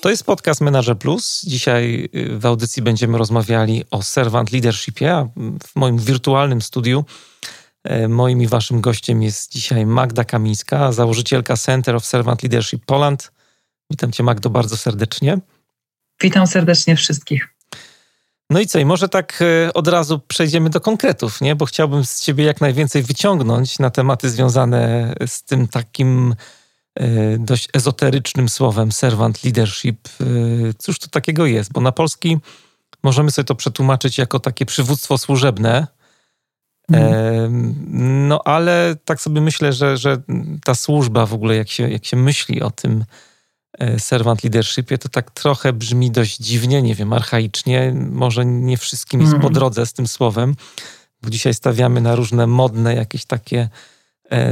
To jest podcast Manager Plus. Dzisiaj y, w audycji będziemy rozmawiali o servant leadershipie, a w moim wirtualnym studiu e, moim i waszym gościem jest dzisiaj Magda Kamińska, założycielka Center of Servant Leadership Poland. Witam cię Magdo bardzo serdecznie. Witam serdecznie wszystkich. No i co, i może tak e, od razu przejdziemy do konkretów, nie? Bo chciałbym z ciebie jak najwięcej wyciągnąć na tematy związane z tym takim dość ezoterycznym słowem servant leadership. E, cóż to takiego jest? Bo na polski możemy sobie to przetłumaczyć jako takie przywództwo służebne. Mhm. No ale tak sobie myślę, że, że ta służba w ogóle, jak się, jak się myśli o tym, E, servant leadershipie, to tak trochę brzmi dość dziwnie, nie wiem, archaicznie. Może nie wszystkim jest po mhm. drodze z tym słowem, bo dzisiaj stawiamy na różne modne, jakieś takie e,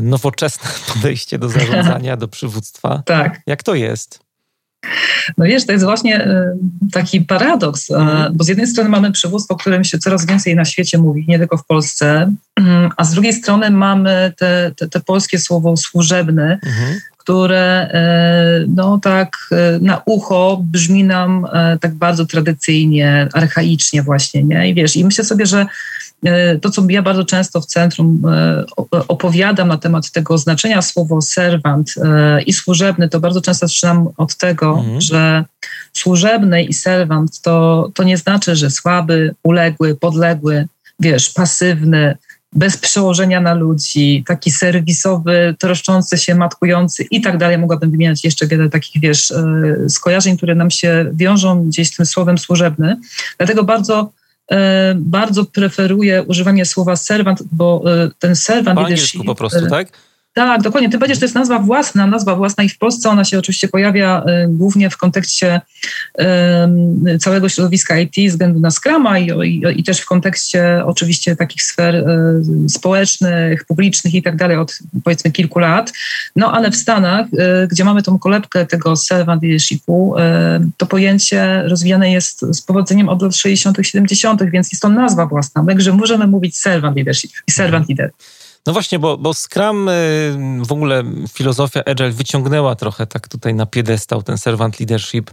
nowoczesne podejście do zarządzania, do przywództwa. Tak. Jak to jest? No wiesz, to jest właśnie e, taki paradoks, mm. bo z jednej strony mamy przywództwo, o którym się coraz więcej na świecie mówi, nie tylko w Polsce, a z drugiej strony mamy te, te, te polskie słowo służebne, mm które e, no tak e, na ucho brzmi nam e, tak bardzo tradycyjnie, archaicznie właśnie, nie? I wiesz, i myślę sobie, że to, co ja bardzo często w centrum opowiadam na temat tego znaczenia słowo serwant i służebny, to bardzo często zaczynam od tego, mhm. że służebny i serwant to, to nie znaczy, że słaby, uległy, podległy, wiesz, pasywny, bez przełożenia na ludzi, taki serwisowy, troszczący się, matkujący i tak dalej. Mogłabym wymieniać jeszcze wiele takich, wiesz, e, skojarzeń, które nam się wiążą gdzieś z tym słowem służebny. Dlatego bardzo e, bardzo preferuję używanie słowa serwant, bo e, ten serwant... Po angielsku po prostu, tak? Tak, dokładnie. Tym bardziej, że to jest nazwa własna, nazwa własna i w Polsce ona się oczywiście pojawia y, głównie w kontekście y, całego środowiska IT względu na Scrama i, i, i, też w kontekście oczywiście takich sfer y, społecznych, publicznych i tak dalej od powiedzmy kilku lat. No ale w Stanach, gdzie mamy tą kolebkę tego servant leadershipu, to pojęcie rozwijane jest z powodzeniem od lat 60., 70., więc jest to nazwa własna. Także możemy mówić servant leadership i servant leader. No właśnie, bo, bo Scrum, y, w ogóle filozofia Agile wyciągnęła trochę tak tutaj na piedestał ten servant leadership.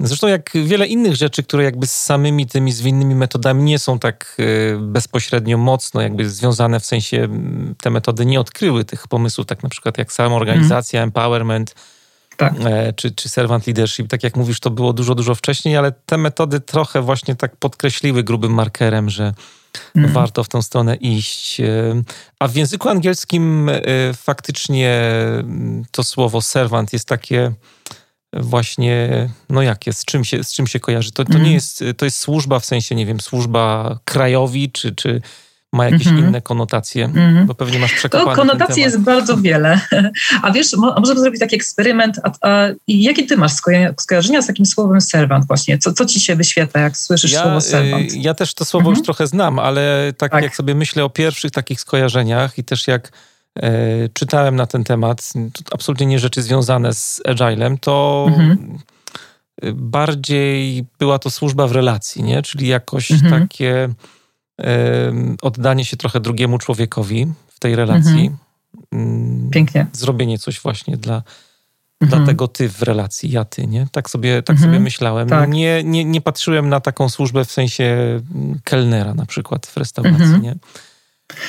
Zresztą jak wiele innych rzeczy, które jakby z samymi tymi zwinnymi metodami nie są tak y, bezpośrednio mocno jakby związane, w sensie te metody nie odkryły tych pomysłów, tak na przykład jak samoorganizacja, mm. empowerment, tak. E, czy, czy servant leadership. Tak jak mówisz, to było dużo, dużo wcześniej, ale te metody trochę właśnie tak podkreśliły grubym markerem, że Mhm. Warto w tą stronę iść. E, a w języku angielskim e, faktycznie mm, to słowo servant jest takie właśnie, no jak jest, z czym się, z czym się kojarzy? To, to nie mhm. jest, to jest służba w sensie, nie wiem, służba krajowi, czy, czy ma jakieś mm -hmm. inne konotacje, mm -hmm. bo pewnie masz przekopane To konotacji jest bardzo wiele. A wiesz, możemy zrobić taki eksperyment. A, a, jakie ty masz skojarzenia z takim słowem servant właśnie? Co, co ci się wyświetla, jak słyszysz ja, słowo servant? Ja też to słowo mm -hmm. już trochę znam, ale tak, tak, jak sobie myślę o pierwszych takich skojarzeniach i też jak e, czytałem na ten temat, absolutnie nie rzeczy związane z agilem, to mhm. bardziej była to służba w relacji, nie? Czyli jakoś mhm. takie oddanie się trochę drugiemu człowiekowi w tej relacji. Mhm. Mm, Pięknie. Zrobienie coś właśnie dla, mhm. dla tego ty w relacji, ja ty, nie? Tak sobie, tak mhm. sobie myślałem. Tak. Nie, nie, nie patrzyłem na taką służbę w sensie mm, kelnera na przykład w restauracji, mhm. nie?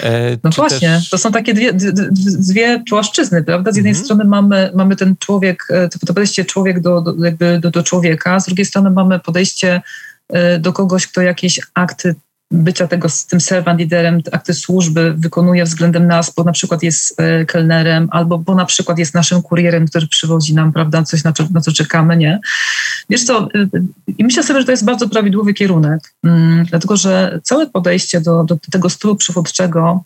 E, no właśnie, też... to są takie dwie, dwie płaszczyzny, prawda? Z jednej mhm. strony mamy, mamy ten człowiek, e, to podejście człowiek do, do, jakby do, do człowieka, z drugiej strony mamy podejście e, do kogoś, kto jakieś akty bycia tego z tym servant liderem, akty służby wykonuje względem nas, bo na przykład jest e, kelnerem, albo bo na przykład jest naszym kurierem, który przywozi nam, prawda, coś na, na co czekamy, nie? Wiesz co, e, i myślę sobie, że to jest bardzo prawidłowy kierunek, mm, dlatego że całe podejście do, do tego stylu przywódczego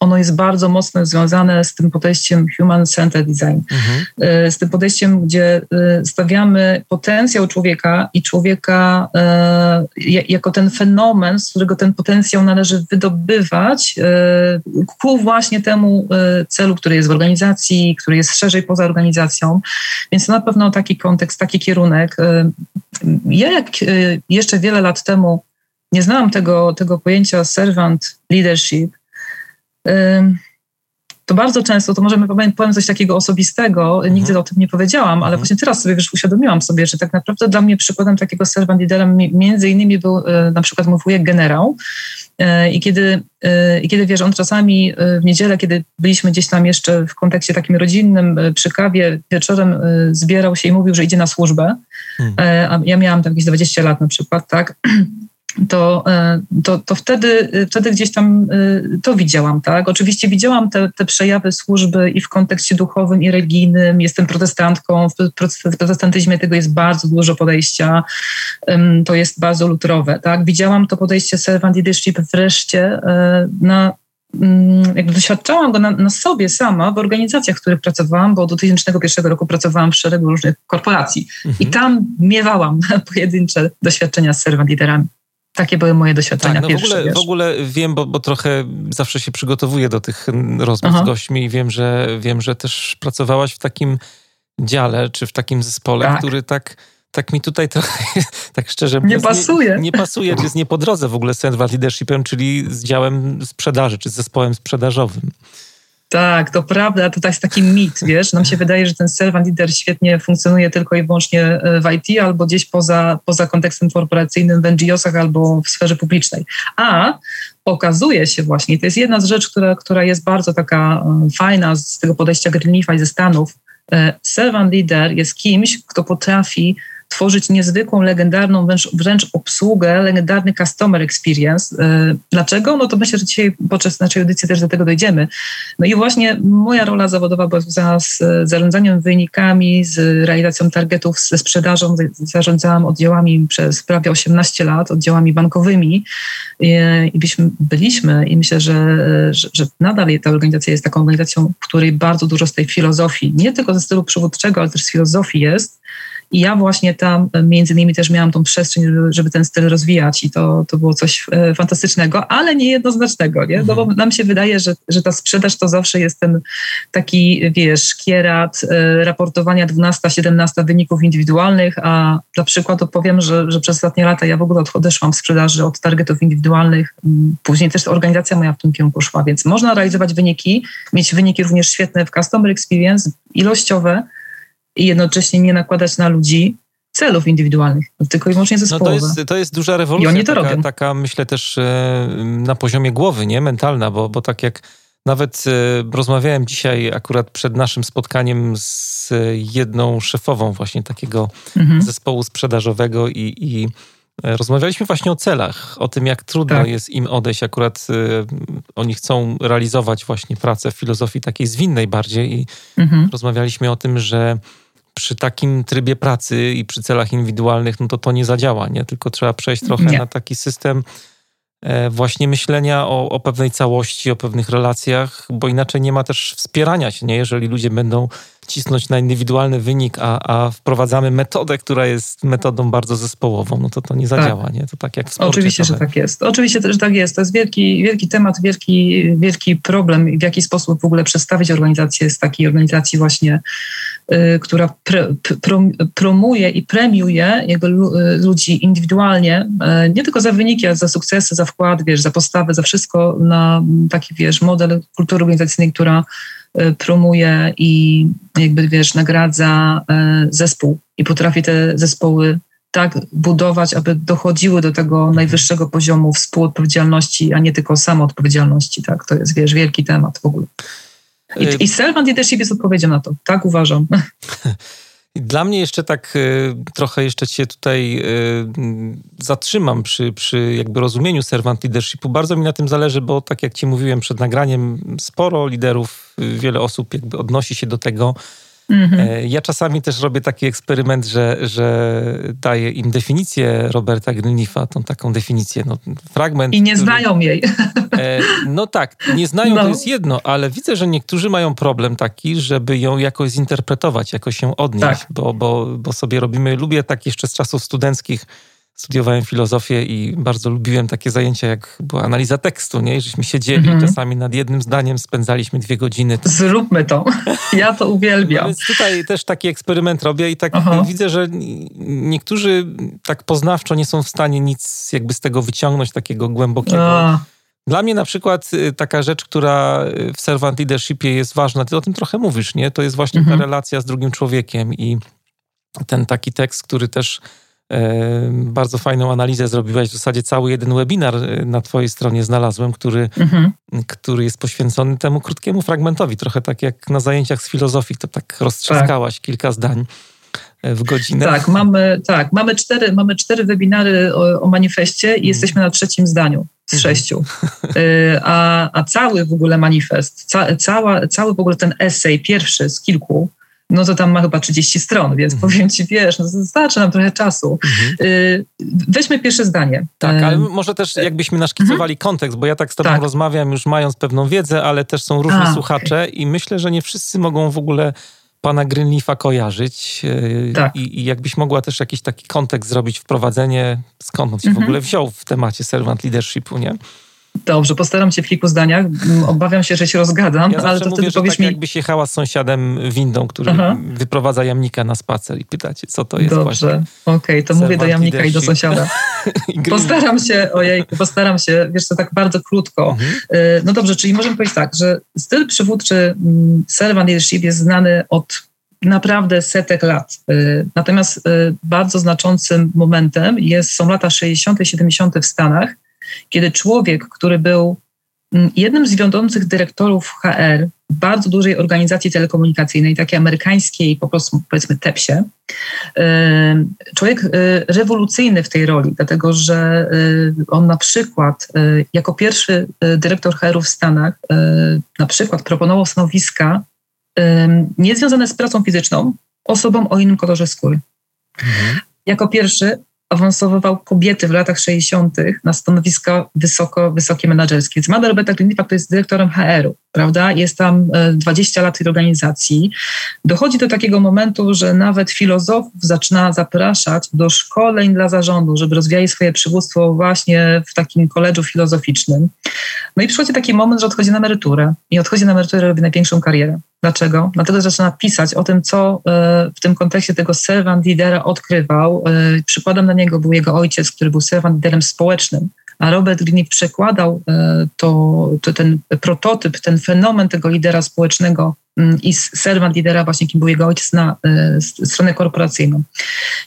ono jest bardzo mocno związane z tym podejściem human-centered design, mhm. E, z tym podejściem, gdzie e, stawiamy potencjał człowieka i człowieka jako ten fenomen, z którego ten potencjał należy wydobywać ku właśnie temu celu, który jest w organizacji, który jest szerzej poza organizacją. Więc to na pewno taki kontekst, taki kierunek. Ja jak jeszcze wiele lat temu nie znałam tego, tego pojęcia servant leadership, to bardzo często, to możemy powiem coś takiego osobistego, mhm. nigdy o tym nie powiedziałam, ale mhm. właśnie teraz sobie wiesz, uświadomiłam sobie, że tak naprawdę dla mnie przykładem takiego servant leadera między innymi był e, na przykład mój wujek generał e, i kiedy, e, i kiedy wiesz, on czasami w niedzielę, kiedy byliśmy gdzieś tam jeszcze w kontekście takim rodzinnym, przy kawie wieczorem zbierał się i mówił, że idzie na służbę, hmm. a ja miałam tam jakieś 20 lat na przykład, tak, to, e, to, to wtedy, wtedy gdzieś tam e, to widziałam, tak? Oczywiście widziałam te, te przejawy służby i w kontekście duchowym i religijnym. Jestem protestantką, w protestantyzmie tego jest bardzo dużo podejścia, to jest bardzo lutrowe, tak? Widziałam to podejście servant leadership wreszcie e, na mm, jakby doświadczałam go na, na, sobie sama w organizacjach, w których pracowałam, bo do 2001 roku pracowałam w szeregu różnych korporacji mhm. i tam miewałam pojedyncze doświadczenia z servant liderami. Takie były moje doświadczenia tak, no pierwsze. W ogóle, w ogóle wiem, bo, bo trochę zawsze się przygotowuję do tych rozmów Aha. z gośćmi i wiem że, wiem, że też pracowałaś w takim dziale, czy w takim zespole, tak. który tak tak mi tutaj trochę, tak szczerze Nie pasuje. Nie, nie pasuje, czy jest nie po drodze w ogóle z Central Leadershipem, czyli z działem sprzedaży, czy z zespołem sprzedażowym. Tak, to prawda, to jest taki mit, wiesz, nam się wydaje, że ten servant leader świetnie funkcjonuje tylko i wyłącznie e, w IT albo gdzieś poza, poza kontekstem korporacyjnym w NGO-sach albo w sferze publicznej. A okazuje się właśnie, to jest jedna z rzeczy, która, która jest bardzo taka e, fajna z tego podejścia Greenleaf'a ze Stanów, e, servant leader jest kimś, kto potrafi tworzyć niezwykłą, legendarną wręcz, wręcz obsługę, legendarny customer experience. E, dlaczego? No to myślę, że dzisiaj podczas naszej audycji też do tego dojdziemy. No i właśnie moja rola zawodowa była związana z zarządzaniem wynikami, z realizacją targetów, ze sprzedażą. Zarządzałam oddziałami przez prawie 18 lat, oddziałami bankowymi e, i byliśmy, byliśmy i myślę, że, że, że nadal ta organizacja jest taką organizacją, w której bardzo dużo z tej filozofii, nie tylko ze stylu przywódczego, ale też z filozofii jest. I ja właśnie tam e, między innymi też miałam tą przestrzeń, żeby, ten styl rozwijać i to, to było coś e, fantastycznego, ale niejednoznacznego, nie? No bo mhm. nam się wydaje, że, że ta sprzedaż to zawsze jest ten taki, wiesz, kierat e, raportowania 12-17 wyników indywidualnych, a dla przykładu powiem, że, że przez ostatnie lata ja w ogóle odeszłam w sprzedaży od targetów indywidualnych. Mm, później też organizacja moja w tym kierunku szła, więc można realizować wyniki, mieć wyniki również świetne w customer experience, ilościowe, i jednocześnie nie nakładać na ludzi celów indywidualnych, tylko i wyłącznie zespołowe. No to, jest, to jest duża rewolucja, I oni to taka, robią. taka myślę też e, na poziomie głowy, nie mentalna, bo, bo tak jak nawet e, rozmawiałem dzisiaj akurat przed naszym spotkaniem z jedną szefową właśnie takiego mhm. zespołu sprzedażowego i, i e, rozmawialiśmy właśnie o celach, o tym jak trudno tak. jest im odejść. Akurat oni chcą realizować właśnie pracę w filozofii takiej zwinnej bardziej i mhm. rozmawialiśmy o tym, że przy takim trybie pracy i przy celach indywidualnych, no to to nie zadziała, nie? Tylko trzeba przejść trochę nie. na taki system e, właśnie myślenia o, o, pewnej całości, o pewnych relacjach, bo inaczej nie ma też wspierania się, nie? Jeżeli ludzie będą cisnąć na indywidualny wynik, a, a wprowadzamy metodę, która jest metodą bardzo zespołową, no to to nie zadziała, tak. nie? To tak jak w sporcie Oczywiście, trochę. że tak jest. Oczywiście, że tak jest. To jest wielki, wielki temat, wielki, wielki problem w jaki sposób w ogóle przedstawić organizację z takiej organizacji właśnie, y, która pr, pr, promuje i premiuje jego y, ludzi indywidualnie, y, nie tylko za wyniki, ale za sukcesy, za wkład, wiesz, za postawę, za wszystko na taki, wiesz, model kultury organizacyjnej, która promuje i jakby wiesz, nagradza e, zespół i potrafi te zespoły tak budować, aby dochodziły do tego najwyższego poziomu współodpowiedzialności, a nie tylko samoodpowiedzialności. Tak? To jest, wiesz, wielki temat w ogóle. I, e, i servant leadership jest odpowiedzią na to. Tak uważam. Dla mnie jeszcze tak y, trochę jeszcze się tutaj y, zatrzymam przy, przy jakby rozumieniu servant leadershipu. Bardzo mi na tym zależy, bo tak jak ci mówiłem przed nagraniem, sporo liderów, y, wiele osób jakby odnosi się do tego Mhm. E, ja czasami też robię taki eksperyment, że, że daję im definicję Roberta Greenleafa, tą taką definicję, no, fragment. I nie który, znają jej. E, no tak, nie znają no. to jest jedno, ale widzę, że niektórzy mają problem taki, żeby ją jakoś zinterpretować, jakoś ją odnieść, tak. bo, bo, bo sobie robimy, lubię tak jeszcze z czasów studenckich, studiowałem filozofię i bardzo lubiłem takie zajęcia, jak była analiza tekstu, nie? I żeśmy siedzieli mhm. czasami nad jednym zdaniem, spędzaliśmy dwie godziny. Zróbmy to. Ja to uwielbiam. No więc tutaj też taki eksperyment robię i tak Aha. widzę, że niektórzy tak poznawczo nie są w stanie nic jakby z tego wyciągnąć takiego głębokiego. A. Dla mnie na przykład y, taka rzecz, która w servant leadershipie jest ważna, ty o tym trochę mówisz, nie? To jest właśnie mhm. ta relacja z drugim człowiekiem i ten taki tekst, który też bardzo fajną analizę zrobiłaś. W zasadzie cały jeden webinar e, na Twojej stronie znalazłem, który, mhm. który jest poświęcony temu krótkiemu fragmentowi. Trochę tak jak na zajęciach z filozofii, to tak roztrzaskałaś tak. kilka zdań e, w godzinę. Tak, mamy, tak, mamy, cztery, mamy cztery webinary o, o manifestie i mhm. jesteśmy na trzecim zdaniu z mhm. sześciu. E, a, a cały w ogóle manifest, ca, cała, cały w ogóle ten esej, pierwszy z kilku, no to tam ma chyba 30 stron, więc mhm. powiem ci, wiesz, no starczy nam trochę czasu. Mhm. Y, weźmy pierwsze zdanie. Tak, ale może też jakbyśmy naszkicowali mhm. kontekst, bo ja tak z tobą tak. rozmawiam już mając pewną wiedzę, ale też są różni A, słuchacze okay. i myślę, że nie wszyscy mogą w ogóle pana Greenleafa kojarzyć y, tak. I, i jakbyś mogła też jakiś taki kontekst zrobić, wprowadzenie, skąd on się w ogóle wziął w temacie servant leadershipu, nie? Dobrze, postaram się w kilku zdaniach. Obawiam się, że się rozgadzam, ja ale to mówię, wtedy powiesz tak mi... jakbyś jechała z sąsiadem windą, który Aha. wyprowadza jamnika na spacer i pytacie, co to jest Dobrze, okej, okay, to mówię do jamnika leadership. i do sąsiada. postaram się, ojej, postaram się, wiesz co, tak bardzo krótko. Mhm. Y, no dobrze, czyli możemy powiedzieć tak, że styl przywódczy mm, servant leadership jest znany od naprawdę setek lat. Y, natomiast y, bardzo znaczącym momentem jest, są lata 60., 70. w Stanach, kiedy człowiek, który był mm, jednym z wiodących dyrektorów HR bardzo dużej organizacji telekomunikacyjnej, takiej amerykańskiej, po prostu powiedzmy TEPSie, y, człowiek y, rewolucyjny w tej roli, dlatego że y, on na przykład jako pierwszy dyrektor HR w Stanach na przykład proponował stanowiska niezwiązane z pracą fizyczną osobom o innym kolorze skóry. Mhm. Jako pierwszy awansowywał kobiety w latach 60. na stanowiska wysoko, wysokie menedżerskie. Więc Mada Roberta Klinipak to jest dyrektorem HR-u, prawda? Jest tam 20 e, lat tej organizacji. Dochodzi do takiego momentu, że nawet filozofów zaczyna zapraszać do szkoleń dla zarządu, żeby rozwijali swoje przywództwo właśnie w takim koledżu filozoficznym. No i przychodzi taki moment, że odchodzi na emeryturę i odchodzi na emeryturę, robi największą karierę. Dlaczego? Dlatego że zaczyna pisać o tym, co e, w tym kontekście tego servant lidera odkrywał. E, przykładem na niego był jego ojciec, który był servant liderem społecznym a Robert Greene przekładał e, to, to, ten prototyp, ten fenomen tego lidera społecznego i serwant lidera właśnie, kim był jego ojciec, na e, stronę korporacyjną.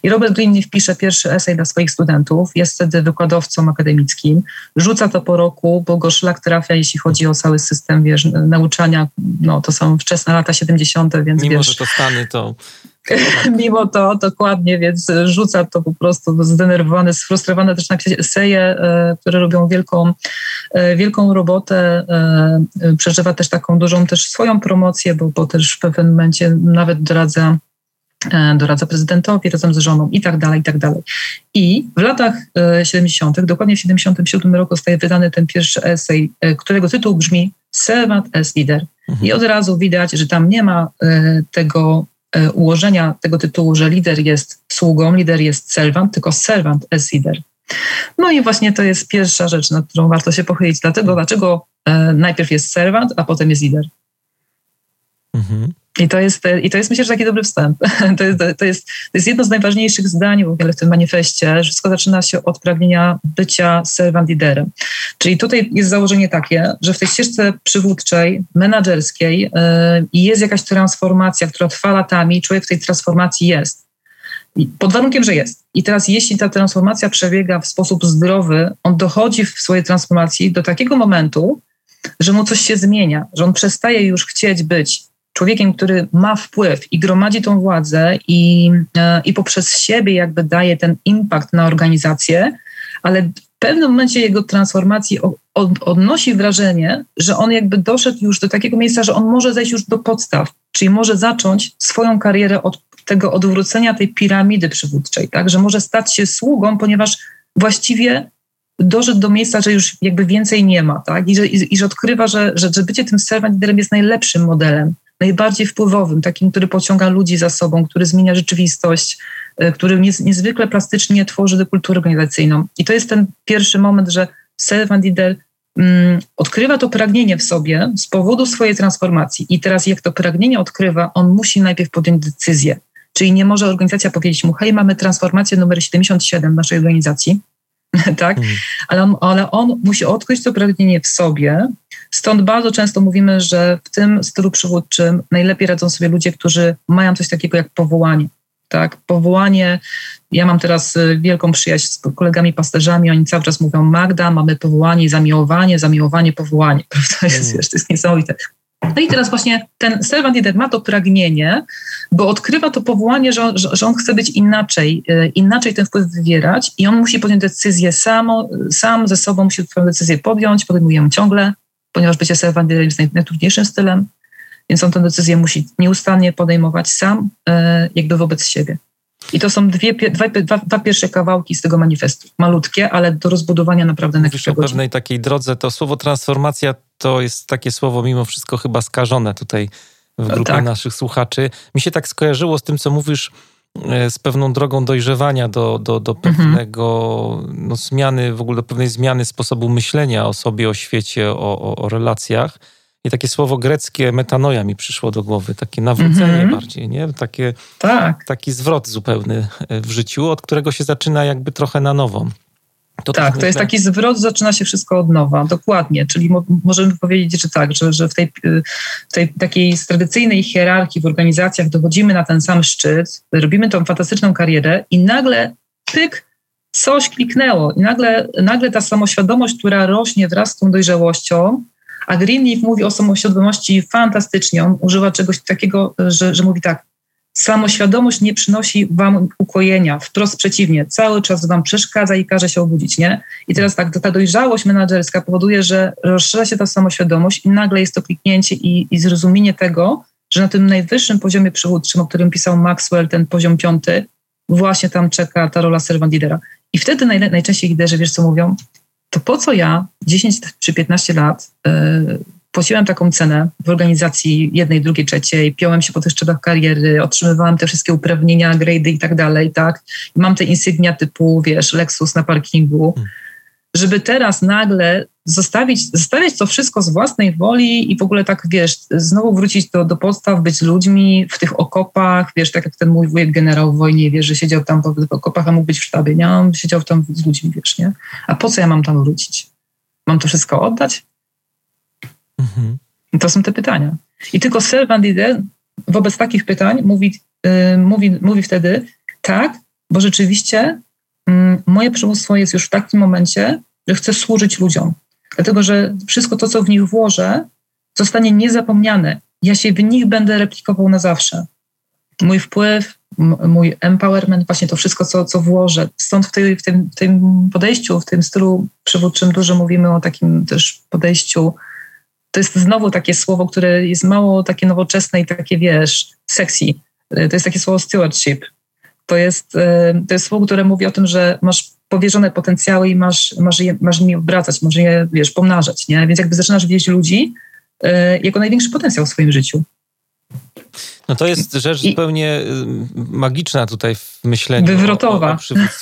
I Robert Greene wpisze pierwszy esej dla swoich studentów, jest wtedy wykładowcą akademickim, rzuca to po roku, bo go szlak trafia, jeśli chodzi o cały system wiesz, nauczania, no to są wczesne lata 70., więc Mimo, wiesz... że to Stany, to mimo to dokładnie, więc rzuca to po prostu zdenerwowany, sfrustrowany też napisać eseje, e, które robią wielką, e, wielką robotę. E, przeżywa też taką dużą też swoją promocję, bo, bo też w pewnym momencie nawet doradza doradza prezydentowi razem z żoną i tak dalej, i tak dalej. I w latach 70., dokładnie w 77 roku zostaje wydany ten pierwszy esej, którego tytuł brzmi Servant as Leader. Mhm. I od razu widać, że tam nie ma tego ułożenia tego tytułu, że lider jest sługą, lider jest servant, tylko servant as leader. No i właśnie to jest pierwsza rzecz, nad którą warto się pochylić. Dlatego, dlaczego e, najpierw jest servant, a potem jest lider. Mhm. I to jest, I to jest myślę, że taki dobry wstęp. To jest, to, jest, to jest jedno z najważniejszych zdań w ogóle w tym manifestie, że wszystko zaczyna się od pragnienia bycia servant liderem. Czyli tutaj jest założenie takie, że w tej ścieżce przywódczej, menedżerskiej yy, jest jakaś transformacja, która trwa latami, człowiek w tej transformacji jest. Pod warunkiem, że jest. I teraz, jeśli ta transformacja przebiega w sposób zdrowy, on dochodzi w swojej transformacji do takiego momentu, że mu coś się zmienia, że on przestaje już chcieć być człowiekiem, który ma wpływ i gromadzi tą władzę i, e, i poprzez siebie jakby daje ten impact na organizację, ale w pewnym momencie jego transformacji od, odnosi wrażenie, że on jakby doszedł już do takiego miejsca, że on może zejść już do podstaw, czyli może zacząć swoją karierę od tego odwrócenia tej piramidy przywódczej, tak? że może stać się sługą, ponieważ właściwie doszedł do miejsca, że już jakby więcej nie ma, tak? I że, i, i że odkrywa, że, że, że bycie tym servant jest najlepszym modelem, najbardziej wpływowym, takim, który pociąga ludzi za sobą, który zmienia rzeczywistość, e, który niezwykle plastycznie tworzy kulturę organizacyjną. I to jest ten pierwszy moment, że servant lider mm, odkrywa to pragnienie w sobie z powodu swojej transformacji. I teraz jak to pragnienie odkrywa, on musi najpierw podjąć decyzję. Czyli nie może organizacja powiedzieć mu, hej, mamy transformację numer 77 w naszej organizacji, tak? Mhm. Ale, on, ale on musi odkryć to pragnienie w sobie. Stąd bardzo często mówimy, że w tym stylu przywódczym najlepiej radzą sobie ludzie, którzy mają coś takiego jak powołanie. Tak, powołanie. Ja mam teraz y, wielką przyjaźń z kolegami pasterzami, oni cały czas mówią Magda, mamy powołanie, zamiłowanie, zamiłowanie, powołanie. Prawda? Jest, mm. to jest niesamowite. No i teraz właśnie ten servant leader ma to pragnienie, bo odkrywa to powołanie, że, że, że on chce być inaczej, e, inaczej ten wpływ wywierać i on musi podjąć decyzję samo, sam ze sobą musi tę decyzję podjąć, podejmuje ją ciągle, ponieważ bycie servant leaderem jest najtrudniejszym stylem, więc on tę decyzję musi nieustannie podejmować sam, e, jakby wobec siebie. I to są dwie, dwa, dwa, dwa, pierwsze kawałki z tego manifestu. Malutkie, ale do rozbudowania naprawdę na kilka o pewnej takiej drodze. To słowo transformacja to jest takie słowo mimo wszystko chyba skażone tutaj w grupie tak. naszych słuchaczy. Mi się tak skojarzyło z tym, co mówisz, z pewną drogą dojrzewania do, do, do mhm. pewnego mhm. no, zmiany, w ogóle do pewnej zmiany sposobu myślenia o sobie, o świecie, o, o, o relacjach. I takie słowo greckie metanoja mi przyszło do głowy, takie nawrócenie mm -hmm. bardziej, nie? Takie, tak. Taki zwrot zupełny e, w życiu, od którego się zaczyna jakby trochę na nowo. To tak, to jest taki zwrot, zaczyna się wszystko od nowa, dokładnie. Czyli mo możemy powiedzieć, że tak, że, że w, tej, w tej takiej tradycyjnej hierarchii w organizacjach dochodzimy na ten sam szczyt, robimy tą fantastyczną karierę i nagle pyk, coś kliknęło i nagle, nagle ta samoświadomość, która rośnie wraz z tą dojrzałością, a Greenleaf mówi o samoświadomości fantastycznie. On używa czegoś takiego, że, że mówi tak, samoświadomość nie przynosi wam ukojenia, wprost przeciwnie, cały czas wam przeszkadza i każe się obudzić, nie? I teraz tak, ta dojrzałość menedżerska powoduje, że rozszerza się ta samoświadomość i nagle jest to kliknięcie i, i zrozumienie tego, że na tym najwyższym poziomie przywódczym, o którym pisał Maxwell, ten poziom piąty, właśnie tam czeka ta rola servant lidera. I wtedy naj, najczęściej liderzy, wiesz co mówią? To po co ja 10 czy 15 lat yy, płaciłem taką cenę w organizacji jednej, drugiej, trzeciej, piąłem się po tych szczeblach kariery, otrzymywałam te wszystkie uprawnienia, grady i tak dalej, tak? I mam te insygnia typu, wiesz, Lexus na parkingu, hmm. żeby teraz nagle zostawić, zostawiać to wszystko z własnej woli i w ogóle tak, wiesz, znowu wrócić do, do podstaw, być ludźmi w tych okopach, wiesz, tak jak ten mój wujek generał w wojnie, wiesz, że siedział tam w okopach, a mógł być w sztabie, nie? On siedział tam z ludźmi, wiesz, nie? A po co ja mam tam wrócić? Mam to wszystko oddać? Mhm. To są te pytania. I tylko servant leader wobec takich pytań mówi, yy, mówi, mówi wtedy tak, bo rzeczywiście yy, moje przywództwo jest już w takim momencie, że chcę służyć ludziom. Dlatego, że wszystko to, co w nich włożę, zostanie niezapomniane. Ja się w nich będę replikował na zawsze. Mój wpływ, mój empowerment, właśnie to wszystko, co, co włożę. Stąd w, tej, w, tym, w tym podejściu, w tym stylu przywódczym dużo mówimy o takim też podejściu to jest znowu takie słowo, które jest mało takie nowoczesne i takie, wiesz, sexy. To jest takie słowo stewardship. To jest, e, to jest słowo, które mówi o tym, że masz powierzone potencjały i masz, masz, je, masz nimi obracać, masz je, wiesz, pomnażać, nie? Więc jakby zaczynasz widzieć ludzi e, jako największy potencjał w swoim życiu. No to jest rzecz I, zupełnie y, magiczna tutaj w myśleniu wywrotowa.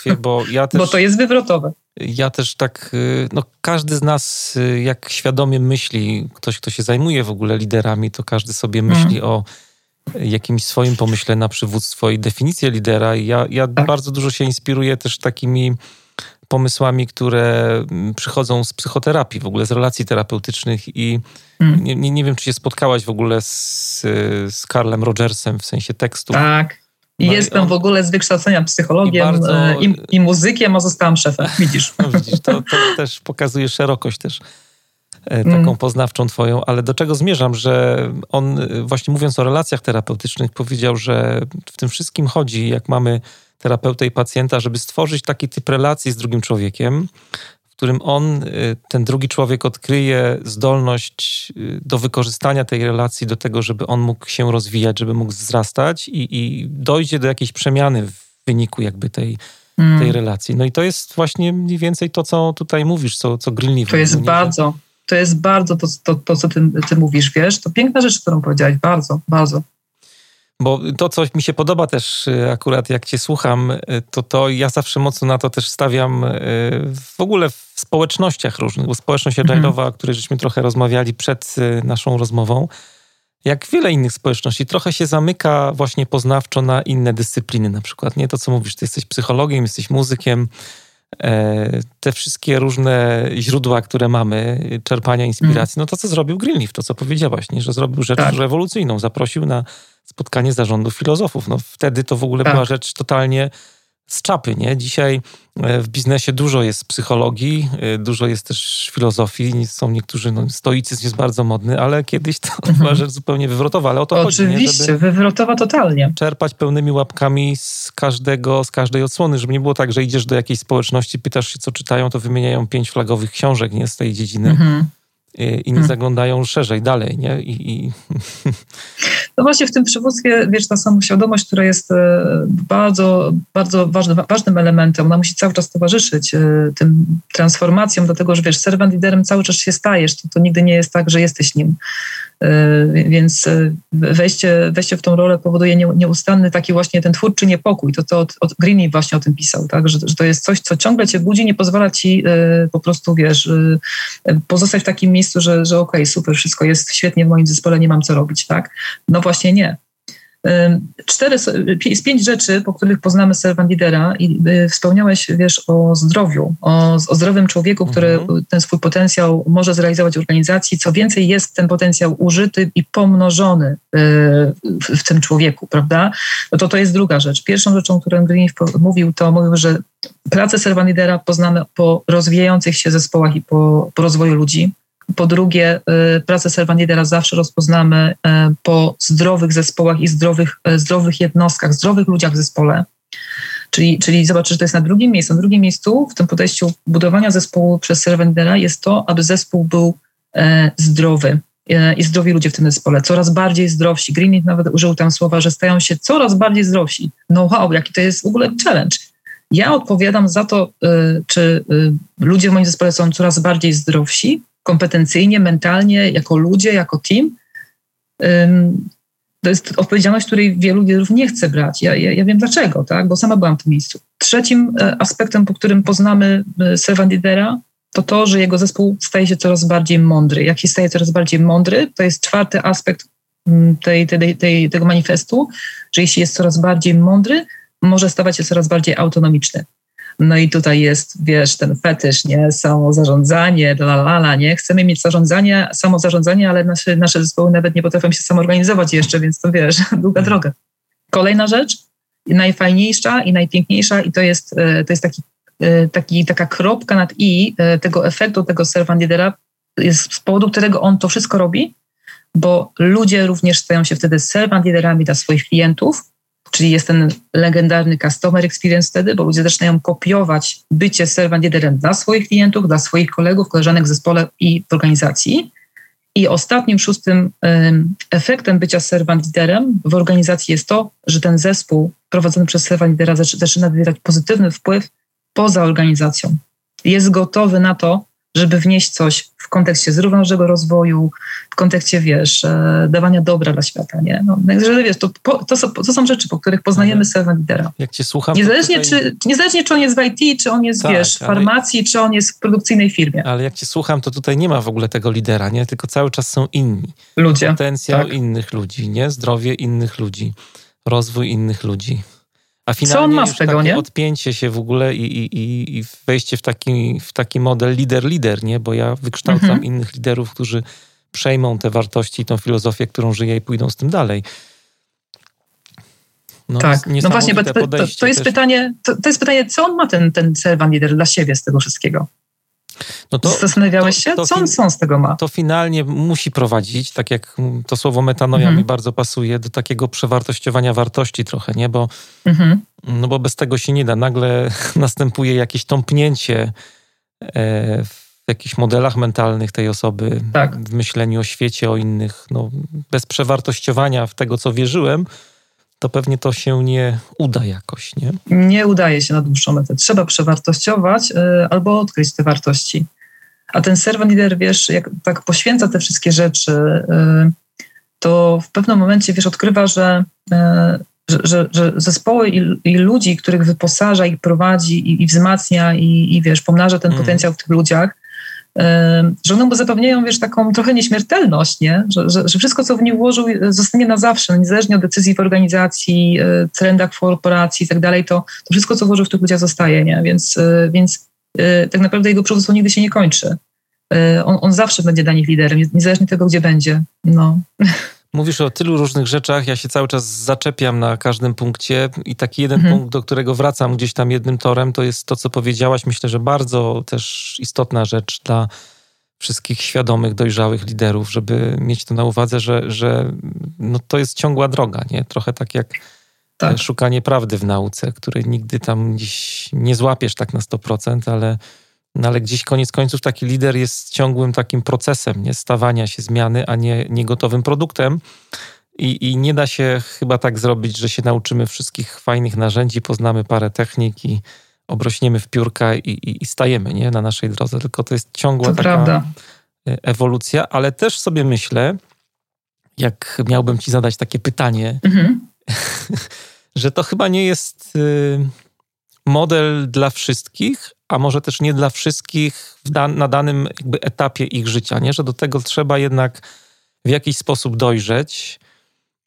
O, o bo ja też... Bo to jest wywrotowe. Ja też tak, y, no każdy z nas y, jak świadomie myśli, ktoś kto się zajmuje w ogóle liderami, to każdy sobie myśli mm. o jakimś swoim pomyśle na przywództwo i definicję lidera. Ja, ja tak. bardzo dużo się inspiruję też takimi pomysłami, które mm, przychodzą z psychoterapii, w ogóle z relacji terapeutycznych i mm. nie, nie, wiem, czy się spotkałaś w ogóle z, z Carlem Rogersem w sensie tekstu. Tak. I no jestem on... w ogóle z wykształcenia psychologiem i, bardzo... E, i, i muzykiem, a zostałam szefem. Widzisz. No, widzisz, to, to też pokazuje szerokość też e, taką mm. poznawczą twoją, ale do czego zmierzam, że on e, właśnie mówiąc o relacjach terapeutycznych powiedział, że w tym wszystkim chodzi, jak mamy terapeutę i pacjenta, żeby stworzyć taki typ relacji z drugim człowiekiem, którym on, ten drugi człowiek odkryje zdolność do wykorzystania tej relacji do tego, żeby on mógł się rozwijać, żeby mógł wzrastać i, i dojdzie do jakiejś przemiany w wyniku jakby tej, mm. tej relacji. No i to jest właśnie mniej więcej to, co tutaj mówisz, co, co Greenleaf To jest bardzo, to jest bardzo to, to, to co ty, ty mówisz, wiesz, to piękna rzecz, którą powiedziałeś, bardzo, bardzo. Bo to, co mi się podoba też y, akurat, jak cię słucham, y, to to ja zawsze mocno na to też stawiam y, w ogóle w społecznościach różnych, bo społeczność agile'owa, mhm. o której żeśmy trochę rozmawiali przed naszą rozmową, jak wiele innych społeczności, trochę się zamyka właśnie poznawczo na inne dyscypliny na przykład. Nie to, co mówisz, ty jesteś psychologiem, jesteś muzykiem, te wszystkie różne źródła, które mamy, czerpania inspiracji, no to co zrobił Greenleaf, to co powiedziałaś, nie? że zrobił rzecz tak. rewolucyjną, zaprosił na spotkanie zarządu filozofów. No wtedy to w ogóle tak. była rzecz totalnie z czapy, nie? Dzisiaj e, w biznesie dużo jest psychologii, e, dużo jest też filozofii, są niektórzy, no stoicyzm jest bardzo modny, ale kiedyś to mhm. była rzecz zupełnie wywrotowa, ale o to Oczywiście, chodzi, wywrotowa totalnie. Czerpać pełnymi łapkami z każdego, z każdej odsłony, żeby nie było tak, że idziesz do jakiejś społeczności, pytasz się, co czytają, to wymieniają pięć flagowych książek, nie, z tej dziedziny. Mhm i nie hmm. zaglądają szerzej, dalej, nie? I, i... No właśnie w tym przywództwie, wiesz, ta samoświadomość, która jest e, bardzo, bardzo ważny, ważnym elementem, ona musi cały czas towarzyszyć e, tym transformacjom, dlatego, że wiesz, servant liderem cały czas się stajesz, to, to nigdy nie jest tak, że jesteś nim. E, więc wejście, wejście w tą rolę powoduje nieustanny taki właśnie ten twórczy niepokój. To, to od, od właśnie o tym pisał, tak? Że, że, to jest coś, co ciągle cię budzi, nie pozwala ci po prostu, wiesz, pozostać w takim miejscu, że, że okej, okay, super, wszystko jest świetnie w moim zespole, nie mam co robić, tak? No właśnie nie. Cztery, z pięć rzeczy, po których poznamy serwant lidera i y, wspomniałeś, wiesz, o zdrowiu, o, o zdrowym człowieku, który mhm. ten swój potencjał może zrealizować w organizacji. Co więcej, jest ten potencjał użyty i pomnożony y, w, tym człowieku, prawda? No to to jest druga rzecz. Pierwszą rzeczą, którą Greenleaf mówił, to mówił, że pracę serwant lidera poznamy po rozwijających się zespołach i po, po rozwoju ludzi. Po drugie, y, pracę servant lidera zawsze rozpoznamy y, po zdrowych zespołach i zdrowych, y, zdrowych jednostkach, zdrowych ludziach w zespole. Czyli, czyli zobaczysz, że to jest na drugim miejscu. Na drugim miejscu w tym podejściu budowania zespołu przez servant lidera jest to, aby zespół był zdrowy i zdrowi ludzie w tym zespole, coraz bardziej zdrowsi. Greenleaf nawet użył tam słowa, że stają się coraz bardziej zdrowsi. No wow, jaki to jest w ogóle challenge. Ja odpowiadam za to, czy ludzie w moim zespole są coraz bardziej zdrowsi, kompetencyjnie, mentalnie, jako ludzie, jako team. To jest odpowiedzialność, której wielu liderów nie chce brać. Ja, ja, ja, wiem dlaczego, tak? bo sama byłam w tym miejscu. Trzecim e, aspektem, po którym poznamy e, servant lidera, to to, że jego zespół staje się coraz bardziej mądry. Jak się staje coraz bardziej mądry, to jest czwarty aspekt mm, tej, tej, tej, tego manifestu, że jeśli jest coraz bardziej mądry, może stawać się coraz bardziej autonomiczny. No i tutaj jest, wiesz, ten fetysz, nie? Samozarządzanie, la, la, la, nie? Chcemy mieć zarządzanie, samozarządzanie, ale nasze, nasze zespoły nawet nie potrafią się samorganizować jeszcze, więc to wiesz, długa droga. Kolejna rzecz, najfajniejsza i najpiękniejsza i to jest, e, to jest taki, e, taki, taka kropka nad i e, tego efektu tego servant jest z powodu którego on to wszystko robi, bo ludzie również stają się wtedy servant liderami dla swoich klientów, Czyli jest ten legendarny customer experience wtedy, bo ludzie zaczynają kopiować bycie servant liderem dla swoich klientów, dla swoich kolegów, koleżanek w zespole i w organizacji. I ostatnim, szóstym efektem bycia servant liderem w organizacji jest to, że ten zespół prowadzony przez servant lidera zaczyna wywierać pozytywny wpływ poza organizacją. Jest gotowy na to, żeby wnieść coś w kontekście zrównoważonego rozwoju, w kontekście, wiesz, e, dawania dobra dla świata, nie? No, także, wiesz, to, to, są, to są rzeczy, po których poznajemy serwant lidera. Jak cię słucham... Niezależnie, tutaj... czy, niezależnie, czy on jest w IT, czy on jest, tak, wiesz, w farmacji, ale... czy on jest w produkcyjnej firmie. Ale jak cię słucham, to tutaj nie ma w ogóle tego lidera, nie? Tylko cały czas są inni. Ludzie. Potencjał tak. innych ludzi, nie? Zdrowie innych ludzi, rozwój innych ludzi. A finalnie Co on ma z tego, nie? odpięcie się w ogóle i, i, i wejście w taki, w taki model lider-lider, nie? Bo ja wykształcam mhm. innych liderów, którzy przejmą te wartości i tą filozofię, którą żyję i pójdą z tym dalej. No, tak, no właśnie, to, to, to, jest pytanie, to, to, jest pytanie, co on ma ten, ten servant lider dla siebie z tego wszystkiego? No to, Zastanawiałeś się, to, co on, co on z tego ma? To finalnie musi prowadzić, tak jak to słowo metanoja mhm. mi bardzo pasuje, do takiego przewartościowania wartości trochę, nie? Bo, mhm. no bo bez tego się nie da. Nagle następuje jakieś tąpnięcie w jakichś modelach mentalnych tej osoby, tak. w myśleniu o świecie, o innych, no, bez przewartościowania w tego, co wierzyłem, to pewnie to się nie uda jakoś, nie? Nie udaje się na dłuższą metę. Trzeba przewartościować y, albo odkryć te wartości. A ten servant leader, wiesz, jak tak poświęca te wszystkie rzeczy, y, to w pewnym momencie, wiesz, odkrywa, że, y, że, że, że zespoły i, i, ludzi, których wyposaża i prowadzi i, i wzmacnia i, i, wiesz, pomnaża ten mm. potencjał w tych ludziach, że one mu zapewniają, wiesz, taką trochę nieśmiertelność, nie? Że, że, że, wszystko, co w nie włożył, zostanie na zawsze, niezależnie od decyzji w organizacji, e, trendach w korporacji i tak dalej, to, to wszystko, co włożył w tych ludziach zostaje, nie? Więc, e, więc e, tak naprawdę jego przywództwo nigdy się nie kończy. On, on zawsze będzie dla nich liderem, niezależnie od tego, gdzie będzie. No. Mówisz o tylu różnych rzeczach, ja się cały czas zaczepiam na każdym punkcie i taki jeden mhm. punkt, do którego wracam gdzieś tam jednym torem, to jest to, co powiedziałaś. Myślę, że bardzo też istotna rzecz dla wszystkich świadomych, dojrzałych liderów, żeby mieć to na uwadze, że, że no to jest ciągła droga, nie? Trochę tak jak tak. szukanie prawdy w nauce, której nigdy tam gdzieś nie złapiesz tak na 100%, ale no ale gdzieś koniec końców taki lider jest ciągłym takim procesem, nie stawania się zmiany, a nie, nie gotowym produktem. I, I nie da się chyba tak zrobić, że się nauczymy wszystkich fajnych narzędzi, poznamy parę technik i obrośniemy w piórka i, i, i stajemy nie? na naszej drodze. Tylko to jest ciągła to taka prawda. E, ewolucja, ale też sobie myślę, jak miałbym ci zadać takie pytanie, mhm. że to chyba nie jest y, model dla wszystkich, a może też nie dla wszystkich dan na danym jakby etapie ich życia, nie? że do tego trzeba jednak w jakiś sposób dojrzeć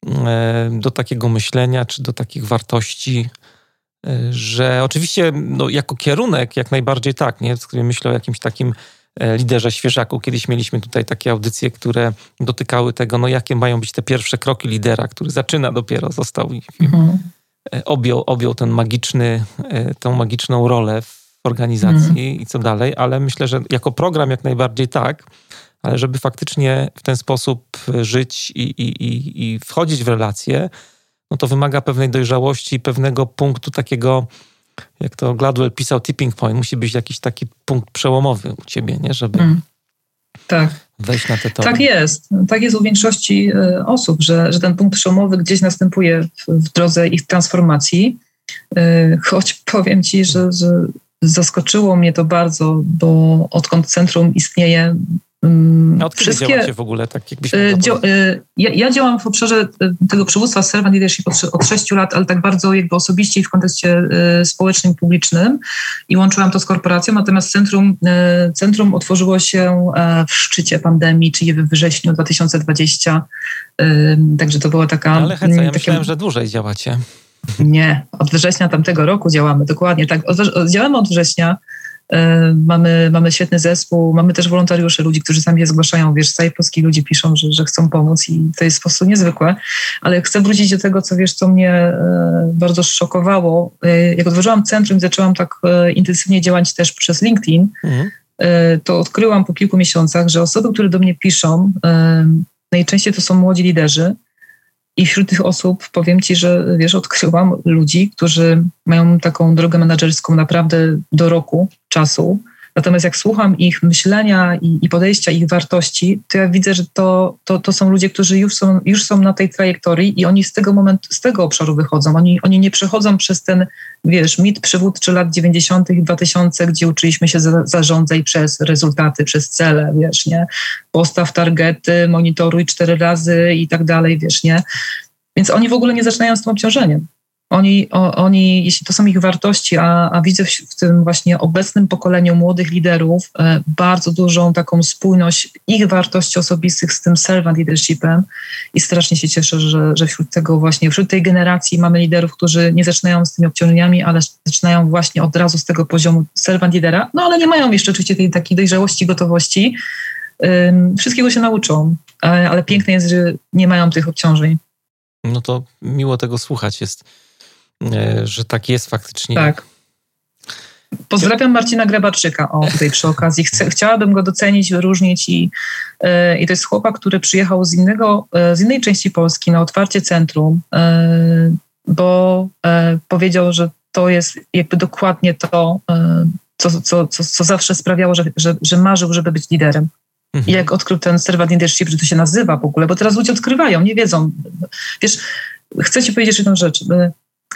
e, do takiego myślenia czy do takich wartości, e, że oczywiście no, jako kierunek jak najbardziej tak, nie? myślę o jakimś takim e, liderze świeżaku. Kiedyś mieliśmy tutaj takie audycje, które dotykały tego, no jakie mają być te pierwsze kroki lidera, który zaczyna dopiero, został mhm. Objął, objął ten magiczny, tą magiczną rolę w organizacji mm. i co dalej, ale myślę, że jako program jak najbardziej tak, ale żeby faktycznie w ten sposób żyć i, i, i, i wchodzić w relacje, no to wymaga pewnej dojrzałości, pewnego punktu takiego, jak to Gladwell pisał, tipping point. Musi być jakiś taki punkt przełomowy u ciebie, nie? Żeby mm. Tak. wejść na te tory. Tak jest. Tak jest u większości e, osób, że, że ten punkt przełomowy gdzieś następuje w, w drodze ich transformacji. E, choć powiem ci, że, że zaskoczyło mnie to bardzo, bo odkąd centrum istnieje, a od wszystkie, działacie w ogóle? Tak jakbyś y, y, ja, ja, działam w obszarze y, tego przywództwa servant leadership od, od 6 lat, ale tak bardzo jakby osobiście i w kontekście społecznym i publicznym i łączyłam to z korporacją, natomiast centrum, centrum otworzyło się w szczycie pandemii, czyli we wrześniu 2020, także to była taka... Ale heca, ja takie... myślałem, że dłużej działacie. Nie, od września tamtego roku działamy, dokładnie tak. Od, działamy od września. E, mamy, mamy świetny zespół, mamy też wolontariuszy, ludzi, którzy sami się zgłaszają, wiesz, z całej Polski ludzie piszą, że, że chcą pomóc i to jest po prostu niezwykłe. Ale chcę wrócić do tego, co wiesz, co mnie e, bardzo szokowało. E, jak otworzyłam centrum i zaczęłam tak intensywnie działać też przez LinkedIn, mhm. to odkryłam po kilku miesiącach, że osoby, które do mnie piszą, najczęściej to są młodzi liderzy, i wśród tych osób powiem ci, że wiesz, odkryłam ludzi, którzy mają taką drogę menedżerską naprawdę do roku czasu, Natomiast jak słucham ich myślenia i, i, podejścia, ich wartości, to ja widzę, że to, to, to są ludzie, którzy już są, już są na tej trajektorii i oni z tego momentu, z tego obszaru wychodzą. Oni, oni nie przechodzą przez ten, wiesz, mit przywódczy lat 90. i 2000, gdzie uczyliśmy się za, zarządzać przez rezultaty, przez cele, wiesz, nie? Postaw targety, monitoruj cztery razy i tak dalej, wiesz, nie? Więc oni w ogóle nie zaczynają z tym obciążeniem. Oni, o, oni, jeśli to są ich wartości, a, a widzę w, w, tym właśnie obecnym pokoleniu młodych liderów e, bardzo dużą taką spójność ich wartości osobistych z tym servant leadershipem i strasznie się cieszę, że, że wśród tego właśnie, wśród tej generacji mamy liderów, którzy nie zaczynają z tymi obciążeniami, ale zaczynają właśnie od razu z tego poziomu servant lidera, no ale nie mają jeszcze oczywiście tej takiej dojrzałości, gotowości. wszystkiego się nauczą, ale, ale piękne jest, że nie mają tych obciążeń. No to miło tego słuchać jest że tak jest faktycznie. Tak. Pozdrawiam Marcina Grebaczyka o tutaj przy okazji. Chcę, chciałabym go docenić, wyróżnić i, e, i to jest chłopak, który przyjechał z, innego, e, z innej części Polski na otwarcie centrum, bo powiedział, że to jest jakby dokładnie to, co, co, co, co zawsze sprawiało, że, że, że marzył, żeby być liderem. Mhm. I jak odkrył ten servant leadership, że to się nazywa w ogóle, bo teraz ludzie odkrywają, nie wiedzą. Wiesz, chcę ci powiedzieć jedną rzecz.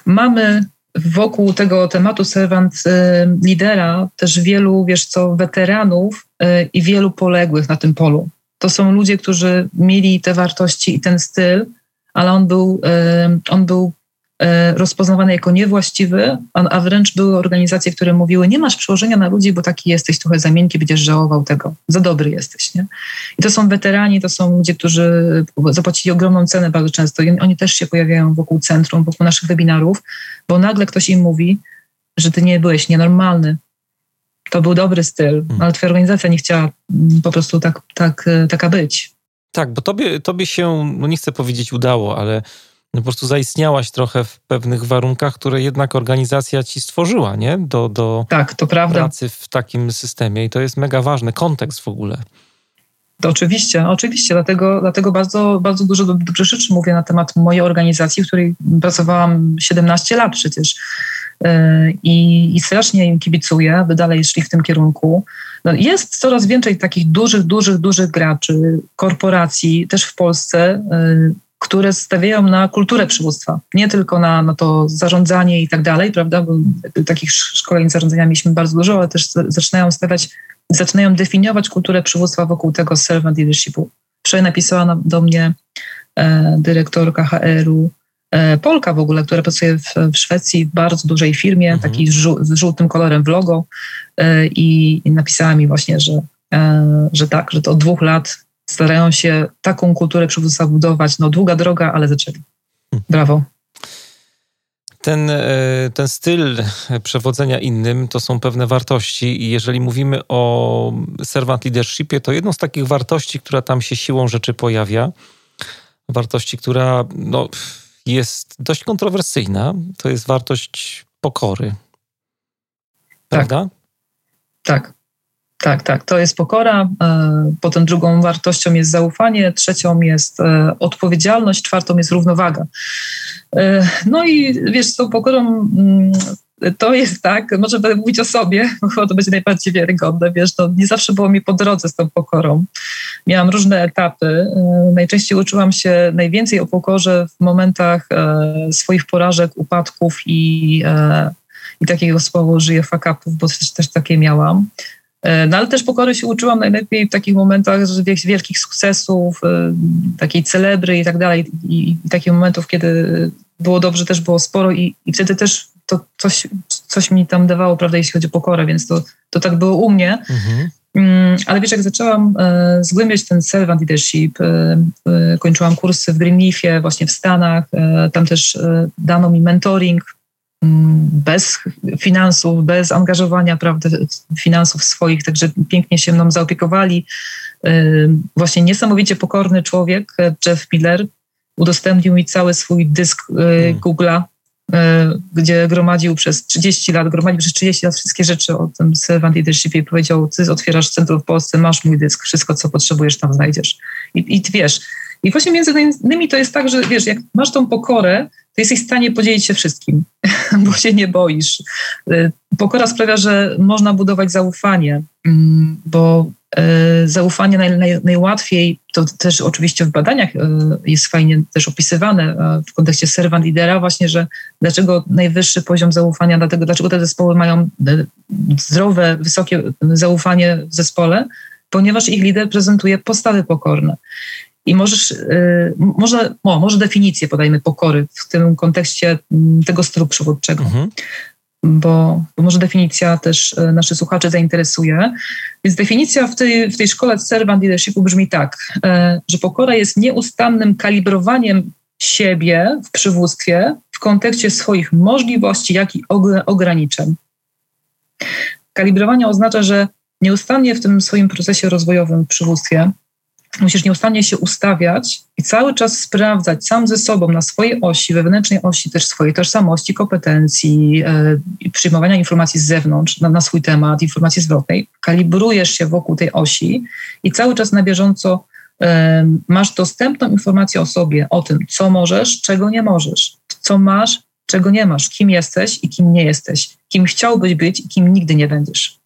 Mamy wokół tego tematu servant y, lidera też wielu, wiesz co, weteranów y, i wielu poległych na tym polu. To są ludzie, którzy mieli te wartości i ten styl, ale on był, y, on był rozpoznawany jako niewłaściwy, a wręcz były organizacje, które mówiły, nie masz przełożenia na ludzi, bo taki jesteś trochę za miękki, będziesz żałował tego, za dobry jesteś. Nie? I to są weterani, to są ludzie, którzy zapłacili ogromną cenę bardzo często i oni też się pojawiają wokół centrum, wokół naszych webinarów, bo nagle ktoś im mówi, że ty nie byłeś nienormalny, to był dobry styl, hmm. ale twoja organizacja nie chciała po prostu tak, tak, e, taka być. Tak, bo tobie, tobie się, no nie chcę powiedzieć udało, ale no po prostu zaistniałaś trochę w pewnych warunkach, które jednak organizacja ci stworzyła, nie? Do, do tak, to prawda. pracy w takim systemie i to jest mega ważny kontekst w ogóle. To oczywiście, oczywiście, dlatego, dlatego bardzo, bardzo dużo dobrze rzeczy mówię na temat mojej organizacji, w której pracowałam 17 lat przecież. E, I, i strasznie im kibicuję, aby dalej szli w tym kierunku. No jest coraz więcej takich dużych, dużych, dużych graczy, korporacji, też w Polsce, e, które stawiają na kulturę przywództwa, nie tylko na, na to zarządzanie i tak dalej, prawda, bo takich szkoleń zarządzania mieliśmy bardzo dużo, ale też zaczynają stawiać, zaczynają definiować kulturę przywództwa wokół tego servant leadershipu. Wczoraj napisała do mnie e, dyrektorka HR-u, e, Polka w ogóle, która pracuje w, w Szwecji w bardzo dużej firmie, mhm. żół, z żółtym kolorem w logo e, i, i napisała mi właśnie, że, e, że tak, że to od dwóch lat starają się taką kulturę przywództwa budować. No długa droga, ale zaczęli. Hmm. Brawo. Ten, e, ten styl przewodzenia innym to są pewne wartości, i jeżeli mówimy o servant leadershipie, to jedną z takich wartości, która tam się siłą rzeczy pojawia, wartości, która no, jest dość kontrowersyjna, to jest wartość pokory. Tak. Prawda? Tak. tak. Tak, tak, to jest pokora. E, potem drugą wartością jest zaufanie, trzecią jest e, odpowiedzialność, czwartą jest równowaga. E, no i wiesz, z tą pokorą mm, to jest tak, może będę mówić o sobie, bo to będzie najbardziej wiarygodne, wiesz, to nie zawsze było mi po drodze z tą pokorą. Miałam różne etapy. Najczęściej uczyłam się najwięcej o pokorze w momentach swoich porażek, upadków i, i takiego słowa użyję fakapów, bo też, też takie miałam. E, no ale też pokory się uczyłam najlepiej w takich momentach wielkich sukcesów, e, takiej celebry i tak dalej. I, i takich momentów, kiedy było dobrze, też było sporo i, i wtedy też to coś, coś mi tam dawało, prawda, jeśli chodzi o pokorę, więc to, to tak było u mnie. Mhm. Mm, ale wiesz, jak zaczęłam e, zgłębiać ten servant leadership, kończyłam kursy w Greenleafie, właśnie w Stanach, tam też dano mi mentoring bez finansów, bez angażowania prawda, finansów swoich, także pięknie się mną zaopiekowali. Y, właśnie niesamowicie pokorny człowiek, Jeff Miller, udostępnił mi cały swój dysk y, hmm. Google'a, y, gdzie gromadził przez 30 lat, gromadził przez 30 lat wszystkie rzeczy o tym servant leadershipie i powiedział, ty otwierasz centrum w Polsce, masz mój dysk, wszystko co potrzebujesz tam znajdziesz. I, i wiesz, i właśnie między innymi to jest tak, że wiesz, jak masz tą pokorę, to jesteś w stanie podzielić się wszystkim, bo się nie boisz. Y, pokora sprawia, że można budować zaufanie, mm, bo y, zaufanie naj, naj, najłatwiej, to też oczywiście w badaniach y, jest fajnie też opisywane w kontekście servant lidera, właśnie, że dlaczego najwyższy poziom zaufania, dlatego dlaczego te zespoły mają zdrowe, wysokie zaufanie w zespole, ponieważ ich lider prezentuje postawy pokorne. I możesz, y, może, o, może definicję podajmy pokory w tym kontekście mm, tego stylu przywódczego. Mhm. Bo, bo, może definicja też y, naszych słuchaczy zainteresuje. Więc definicja w tej, w tej szkole Servant Leadershipu brzmi tak, y, że pokora jest nieustannym kalibrowaniem siebie w przywództwie w kontekście swoich możliwości, jak i ograniczeń. Kalibrowanie oznacza, że nieustannie w tym swoim procesie rozwojowym w przywództwie musisz nieustannie się ustawiać i cały czas sprawdzać sam ze sobą na swojej osi, wewnętrznej osi też swojej tożsamości, kompetencji, e, przyjmowania informacji z zewnątrz na, na, swój temat, informacji zwrotnej. Kalibrujesz się wokół tej osi i cały czas na bieżąco e, masz dostępną informację o sobie, o tym, co możesz, czego nie możesz, co masz, czego nie masz, kim jesteś i kim nie jesteś, kim chciałbyś być i kim nigdy nie będziesz.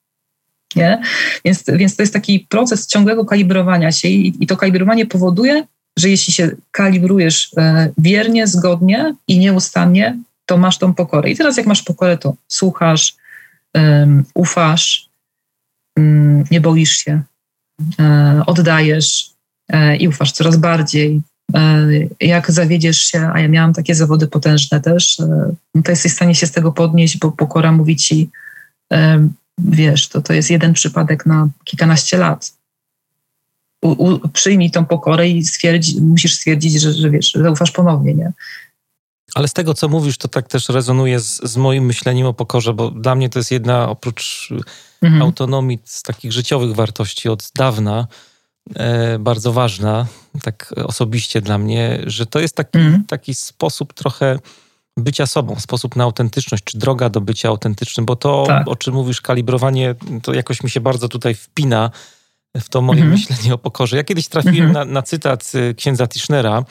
Nie? Więc, więc to jest taki proces ciągłego kalibrowania się i, i to kalibrowanie powoduje, że jeśli się kalibrujesz e, wiernie, zgodnie i nieustannie, to masz tą pokorę. I teraz jak masz pokorę, to słuchasz, um, ufasz, um, nie boisz się, um, oddajesz e, i ufasz coraz bardziej. Jak zawiedziesz się, a ja miałam takie zawody potężne też, to jesteś w stanie się z tego podnieść, bo pokora mówi ci, wiesz, to, to jest jeden przypadek na kilkanaście lat. U, u, przyjmij tą pokorę i stwierdzi, musisz stwierdzić, że, że wiesz, że ufasz ponownie, nie? Ale z tego, co mówisz, to tak też rezonuje z, z moim myśleniem o pokorze, bo dla mnie to jest jedna oprócz mhm. autonomii z takich życiowych wartości od dawna, e, bardzo ważna, tak osobiście dla mnie, że to jest taki, mhm. taki sposób trochę bycia sobą, sposób na autentyczność, czy droga do bycia autentycznym, bo to, tak. o czym mówisz, kalibrowanie, to jakoś mi się bardzo tutaj wpina w to moje mhm. myślenie o pokorze. Ja kiedyś trafiłem mhm. na, na, cytat y, księdza Tischnera,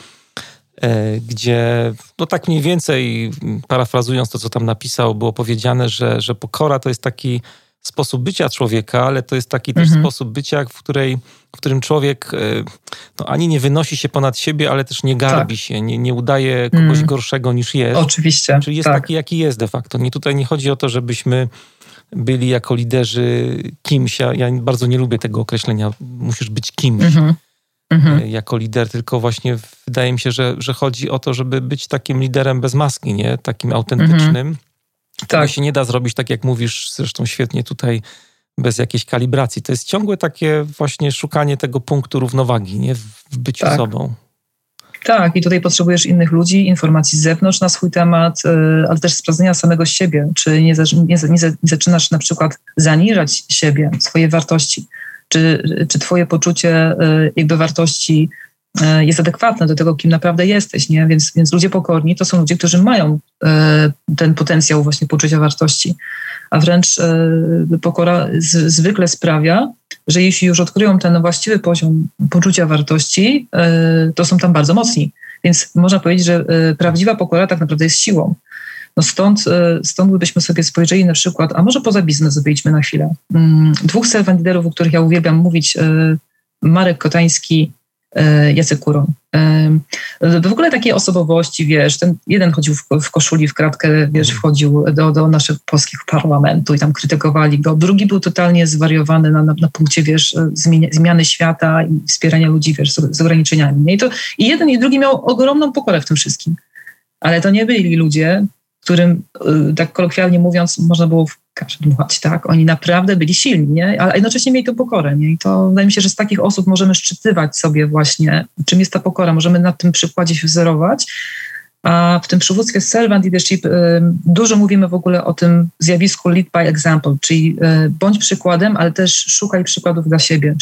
e, gdzie, no tak mniej więcej, parafrazując to, co tam napisał, było powiedziane, że, że pokora to jest taki sposób bycia człowieka, ale to jest taki też mhm. sposób bycia, w, której, w którym człowiek e, no, ani nie wynosi się ponad siebie, ale też nie garbi tak. się, nie, nie udaje kogoś mhm. gorszego niż jest. Oczywiście. Czyli jest tak. taki, jaki jest de facto. Nie, tutaj nie chodzi o to, żebyśmy byli jako liderzy kimś. Ja, ja bardzo nie lubię tego określenia. Musisz być kimś. Mhm. Mhm. E, jako lider, tylko właśnie wydaje mi się, że, że chodzi o to, żeby być takim liderem bez maski, nie? Takim autentycznym. Mhm tego tak. się nie da zrobić, tak jak mówisz, zresztą świetnie tutaj, bez jakiejś kalibracji. To jest ciągłe takie właśnie szukanie tego punktu równowagi, nie? W byciu tak. sobą. Tak, i tutaj potrzebujesz innych ludzi, informacji z zewnątrz na swój temat, y, ale też sprawdzenia samego siebie. Czy nie, nie, nie, zaczynasz na przykład zaniżać siebie, swoje wartości? Czy, czy twoje poczucie y, jakby wartości jest adekwatne do tego, kim naprawdę jesteś, nie? Więc, więc ludzie pokorni to są ludzie, którzy mają e, ten potencjał właśnie poczucia wartości, a wręcz e, pokora z, zwykle sprawia, że jeśli już odkryją ten właściwy poziom poczucia wartości, to są tam bardzo mocni. Więc można powiedzieć, że prawdziwa pokora tak naprawdę jest siłą. No stąd, stąd gdybyśmy sobie spojrzeli na przykład, a może poza biznes wyjdźmy na chwilę. Mm, dwóch servant o których ja uwielbiam mówić, Marek Kotański E, Jacek Kuron. E, w ogóle takie osobowości, wiesz, ten jeden chodził w, koszuli, w kratkę, wiesz, mhm. wchodził do, do naszych polskich parlamentu i tam krytykowali go. Drugi był totalnie zwariowany na, na, na punkcie, wiesz, zmiany, zmiany świata i wspierania ludzi, wiesz, z, z ograniczeniami. I, to, I jeden i drugi miał ogromną pokorę w tym wszystkim. Ale to nie byli ludzie, którym, y, tak kolokwialnie mówiąc, można było w kaszę dmuchać, tak? Oni naprawdę byli silni, nie? Ale jednocześnie mieli tę pokorę, nie? I to wydaje mi się, że z takich osób możemy szczytywać sobie właśnie, czym jest ta pokora. Możemy na tym przykładzie się wzorować. A w tym przywództwie servant leadership y, dużo mówimy w ogóle o tym zjawisku lead by example, czyli y, bądź przykładem, ale też szukaj przykładów dla siebie.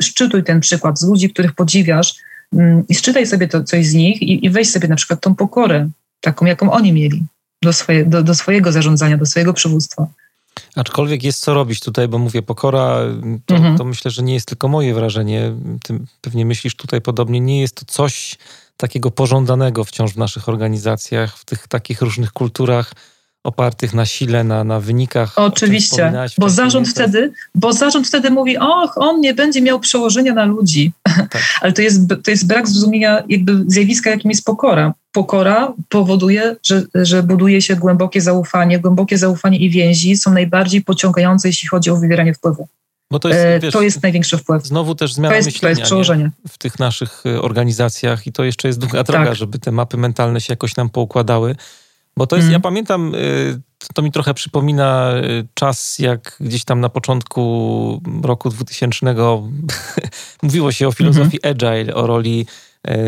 Szczytuj, ten przykład z ludzi, których podziwiasz y, i szczytaj sobie to, coś z nich i, i weź sobie na przykład tą pokorę, taką jaką oni mieli do, swoje, do, do swojego zarządzania, do swojego przywództwa. Aczkolwiek jest co robić tutaj, bo mówię, pokora, to, mhm. to, myślę, że nie jest tylko moje wrażenie. Ty pewnie myślisz tutaj podobnie. Nie jest to coś takiego pożądanego wciąż w naszych organizacjach, w tych takich różnych kulturach opartych na sile, na, na wynikach. Oczywiście, bo zarząd, wtedy, bo zarząd wtedy mówi, och, on nie będzie miał przełożenia na ludzi. Tak. Ale to jest, to jest brak zrozumienia jakby zjawiska, jakim jest pokora. Pokora powoduje, że, że buduje się głębokie zaufanie. Głębokie zaufanie i więzi są najbardziej pociągające, jeśli chodzi o wywieranie wpływu. Bo to jest, e, wiesz, to jest największy wpływ. Znowu też zmiana to jest, myślenia to jest przełożenie. w tych naszych e, organizacjach i to jeszcze jest długa droga, tak. żeby te mapy mentalne się jakoś nam poukładały. Bo to jest, mm. ja pamiętam, y, to mi trochę przypomina czas, jak gdzieś tam na początku roku 2000 mówiło się o filozofii mm -hmm. agile, o roli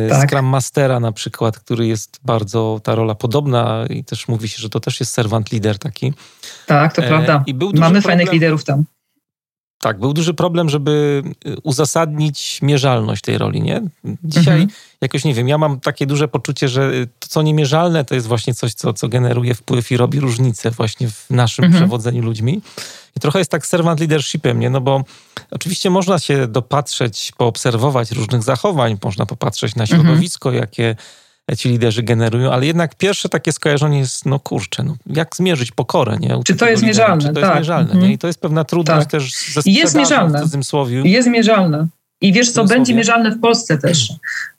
tak. Scrum Mastera na przykład, który jest bardzo, ta rola podobna i też mówi się, że to też jest servant leader taki. Tak, to e, prawda. I był Mamy fajnych liderów tam. Tak, był duży problem, żeby y, uzasadnić mierzalność tej roli, nie? Dzisiaj mhm. jakoś, nie wiem, ja mam takie duże poczucie, że to, co niemierzalne, to jest właśnie coś, co, co generuje wpływ i robi różnicę właśnie w naszym mhm. przewodzeniu ludźmi. I trochę jest tak servant leadershipem, nie? No bo oczywiście można się dopatrzeć, poobserwować różnych zachowań, można popatrzeć na mhm. środowisko, mhm. jakie ci liderzy generują, ale jednak pierwsze takie skojarzenie jest, no kurczę, no, jak zmierzyć pokorę, nie? U czy to jest lidera, mierzalne? Czy to tak. jest mierzalne, nie? I to jest pewna trudność tak. też ze jest mierzalne. w. Jest mierzalne. I wiesz, co będzie mierzalne w Polsce też.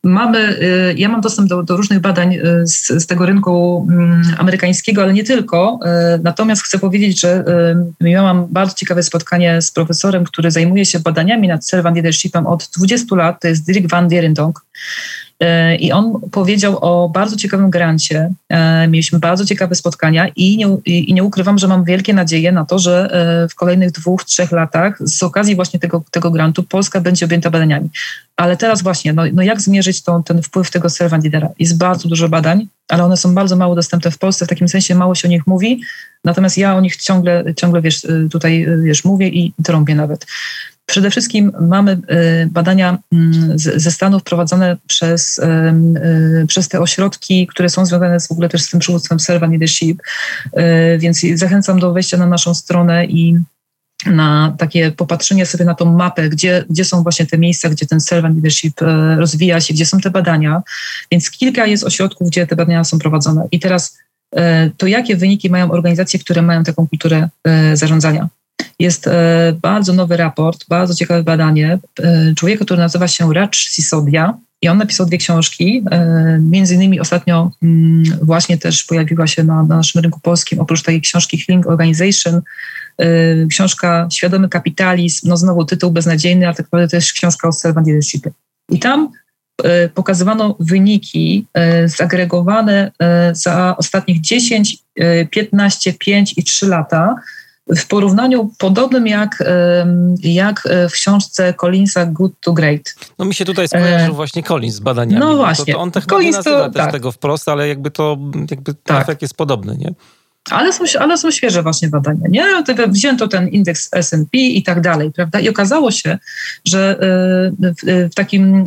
Mamy, y, ja mam dostęp do, do różnych badań y, z, z, tego rynku mm, amerykańskiego, ale nie tylko. Y, natomiast chcę powiedzieć, że miałam bardzo ciekawe spotkanie z profesorem, który zajmuje się badaniami nad servant leadershipem od 20 lat. To jest Dirk van Dierendonk. I on powiedział o bardzo ciekawym grancie. E, mieliśmy bardzo ciekawe spotkania i nie, i nie ukrywam, że mam wielkie nadzieje na to, że e, w kolejnych dwóch, trzech latach z okazji właśnie tego, tego grantu Polska będzie objęta badaniami. Ale teraz właśnie, no, no jak zmierzyć ten wpływ tego lidera? Jest bardzo dużo badań, ale one są bardzo mało dostępne w Polsce, w takim sensie mało się o nich mówi, natomiast ja o nich ciągle, ciągle wiesz, tutaj wiesz, mówię i trąbię nawet. Przede wszystkim mamy y, badania mm, ze Stanów prowadzone przez, y, przez te ośrodki, które są związane w ogóle też z tym przywództwem Servant Leadership, y, więc zachęcam do wejścia na naszą stronę i na takie popatrzenie sobie na tą mapę, gdzie, gdzie są właśnie te miejsca, gdzie ten servant leadership rozwija się, gdzie są te badania. Więc kilka jest ośrodków, gdzie te badania są prowadzone. I teraz to jakie wyniki mają organizacje, które mają taką kulturę zarządzania? Jest e, bardzo nowy raport, bardzo ciekawe badanie e, człowieka, który nazywa się Raj Sisodia. I on napisał dwie książki. E, między innymi ostatnio mm, właśnie też pojawiła się na, na naszym rynku polskim, oprócz tej książki Healing Organization, książka Świadomy Kapitalizm, no znowu tytuł beznadziejny, ale tak naprawdę jest książka o servant leadershipie. I tam pokazywano wyniki zagregowane za ostatnich 10, 15, 5 i 3 lata w porównaniu podobnym jak, jak e, w książce Collinsa Good to Great. No mi się tutaj skojarzył e... właśnie Collins z badaniami. No właśnie. To, to on tak Collins nie nazywa to, też tak. tego wprost, ale jakby to jakby tak. efekt jest podobny, nie? Ale są, ale są świeże właśnie badania, nie? Wzięto ten indeks S&P i tak dalej, prawda? I okazało się, że e, w, takim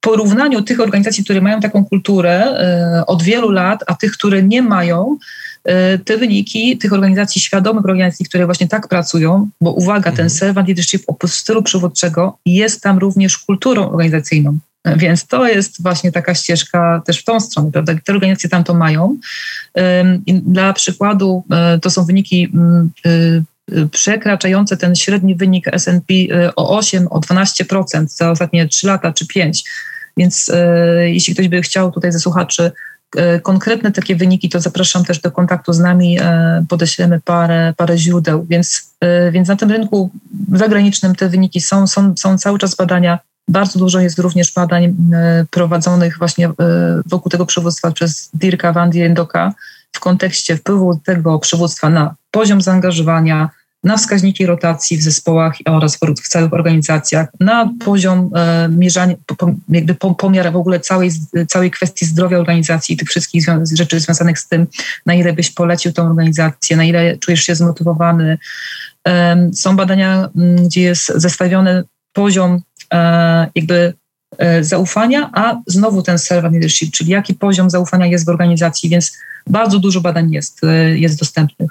porównaniu tych organizacji, które mają taką kulturę od wielu lat, a tych, które nie mają, te wyniki tych organizacji, świadomych organizacji, które właśnie tak pracują, bo uwaga, ten mhm. servant leadership oprócz stylu przywódczego jest tam również kulturą organizacyjną. Więc to jest właśnie taka ścieżka też w tą stronę, prawda? Te organizacje tam to mają. Dla przykładu e, to są wyniki mm, e, przekraczające ten średni wynik S&P o 8, o 12% za ostatnie 3 lata czy 5. Więc jeśli ktoś by chciał tutaj ze słuchaczy E, konkretne takie wyniki, to zapraszam też do kontaktu z nami, e, podeślemy parę, parę źródeł, więc, e, więc na tym rynku zagranicznym te wyniki są, są, są cały czas badania. Bardzo dużo jest również badań prowadzonych właśnie wokół tego przywództwa przez Dirka van Diendoka w kontekście wpływu tego przywództwa na poziom zaangażowania, na wskaźniki rotacji w zespołach oraz w całych organizacjach, na poziom e, mierzania, jakby pomiar w ogóle całej, całej kwestii zdrowia organizacji i tych wszystkich rzeczy związanych z tym, na ile byś polecił tą organizację, na ile czujesz się zmotywowany. Są badania, gdzie jest zestawiony poziom e, jakby e, zaufania, a znowu ten servant leadership, czyli jaki poziom zaufania jest w organizacji, więc bardzo dużo badań jest, jest dostępnych.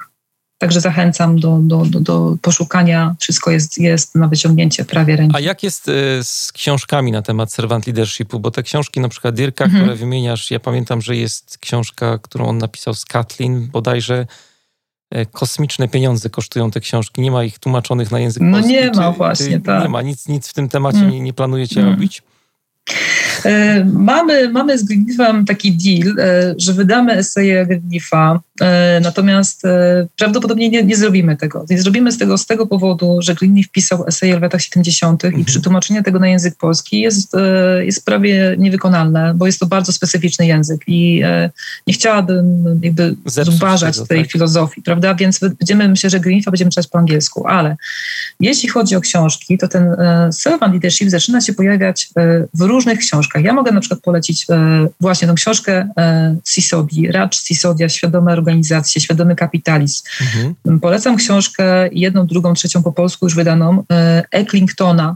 Także zachęcam do, do, do, do, poszukania. Wszystko jest, jest na wyciągnięcie prawie ręki. A jak jest y, z książkami na temat servant leadershipu? Bo te książki, na przykład Dirka, mhm. które wymieniasz, ja pamiętam, że jest książka, którą on napisał z Katlin, bodajże e, kosmiczne pieniądze kosztują te książki. Nie ma ich tłumaczonych na język no polski. No nie ma właśnie, tak. Nie ma, nic, nic w tym temacie mm. nie, nie planujecie mm. robić? E, mamy, mamy z Greenleafem taki deal, e, że wydamy eseje Greenleafa, e, natomiast prawdopodobnie nie, nie, zrobimy tego. Nie zrobimy z tego z tego powodu, że Greenleaf pisał eseje w latach 70. Mhm. i przetłumaczenie tego na język polski jest, jest prawie niewykonalne, bo jest to bardzo specyficzny język i nie chciałabym jakby tego, tej tak. filozofii, prawda? Więc będziemy, myślę, że Greenleafa będziemy czytać po angielsku, ale jeśli chodzi o książki, to ten servant leadership zaczyna się pojawiać w różnych książkach książkach. Ja mogę na przykład polecić e, właśnie tą książkę e, Sisodi, Racz Sisodia, Świadome organizacje, Świadomy kapitalizm. Mhm. Polecam książkę jedną, drugą, trzecią po polsku już wydaną e, Ecklingtona.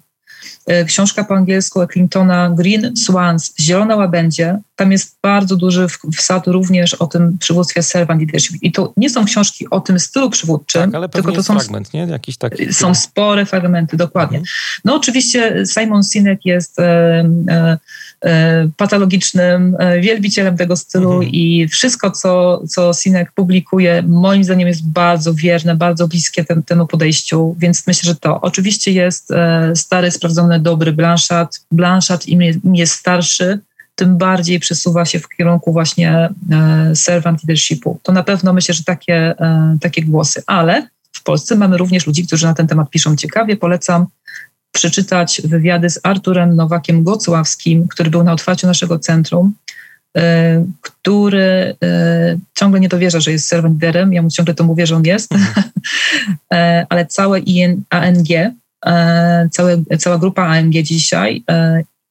Książka po angielsku Ecklingtona Green Swans, Zielona łabędzie. Tam jest bardzo duży wsad również o tym przywództwie servant leadership. I to nie są książki o tym stylu przywódczym, tak, tylko to są fragment, nie? Jakiś taki. Są spore fragmenty, dokładnie. Mhm. No oczywiście Simon Sinek jest e, e, patologicznym e, wielbicielem tego stylu mhm. i wszystko, co, co Sinek publikuje, moim zdaniem jest bardzo wierne, bardzo bliskie ten, temu podejściu, więc myślę, że to oczywiście jest e, stary, sprawdzony, dobry Blanchard. Blanchard im, im jest starszy, tym bardziej przesuwa się w kierunku właśnie e, servant leadershipu. To na pewno myślę, że takie, e, takie głosy, ale w Polsce mamy również ludzi, którzy na ten temat piszą ciekawie. Polecam przeczytać wywiady z Arturem Nowakiem Gocławskim, który był na otwarciu naszego centrum, e, który ciągle nie dowierza, że jest servant leaderem. Ja mu ciągle to mówię, że on jest, mhm. ale całe IN, ANG, całe, cała grupa ANG dzisiaj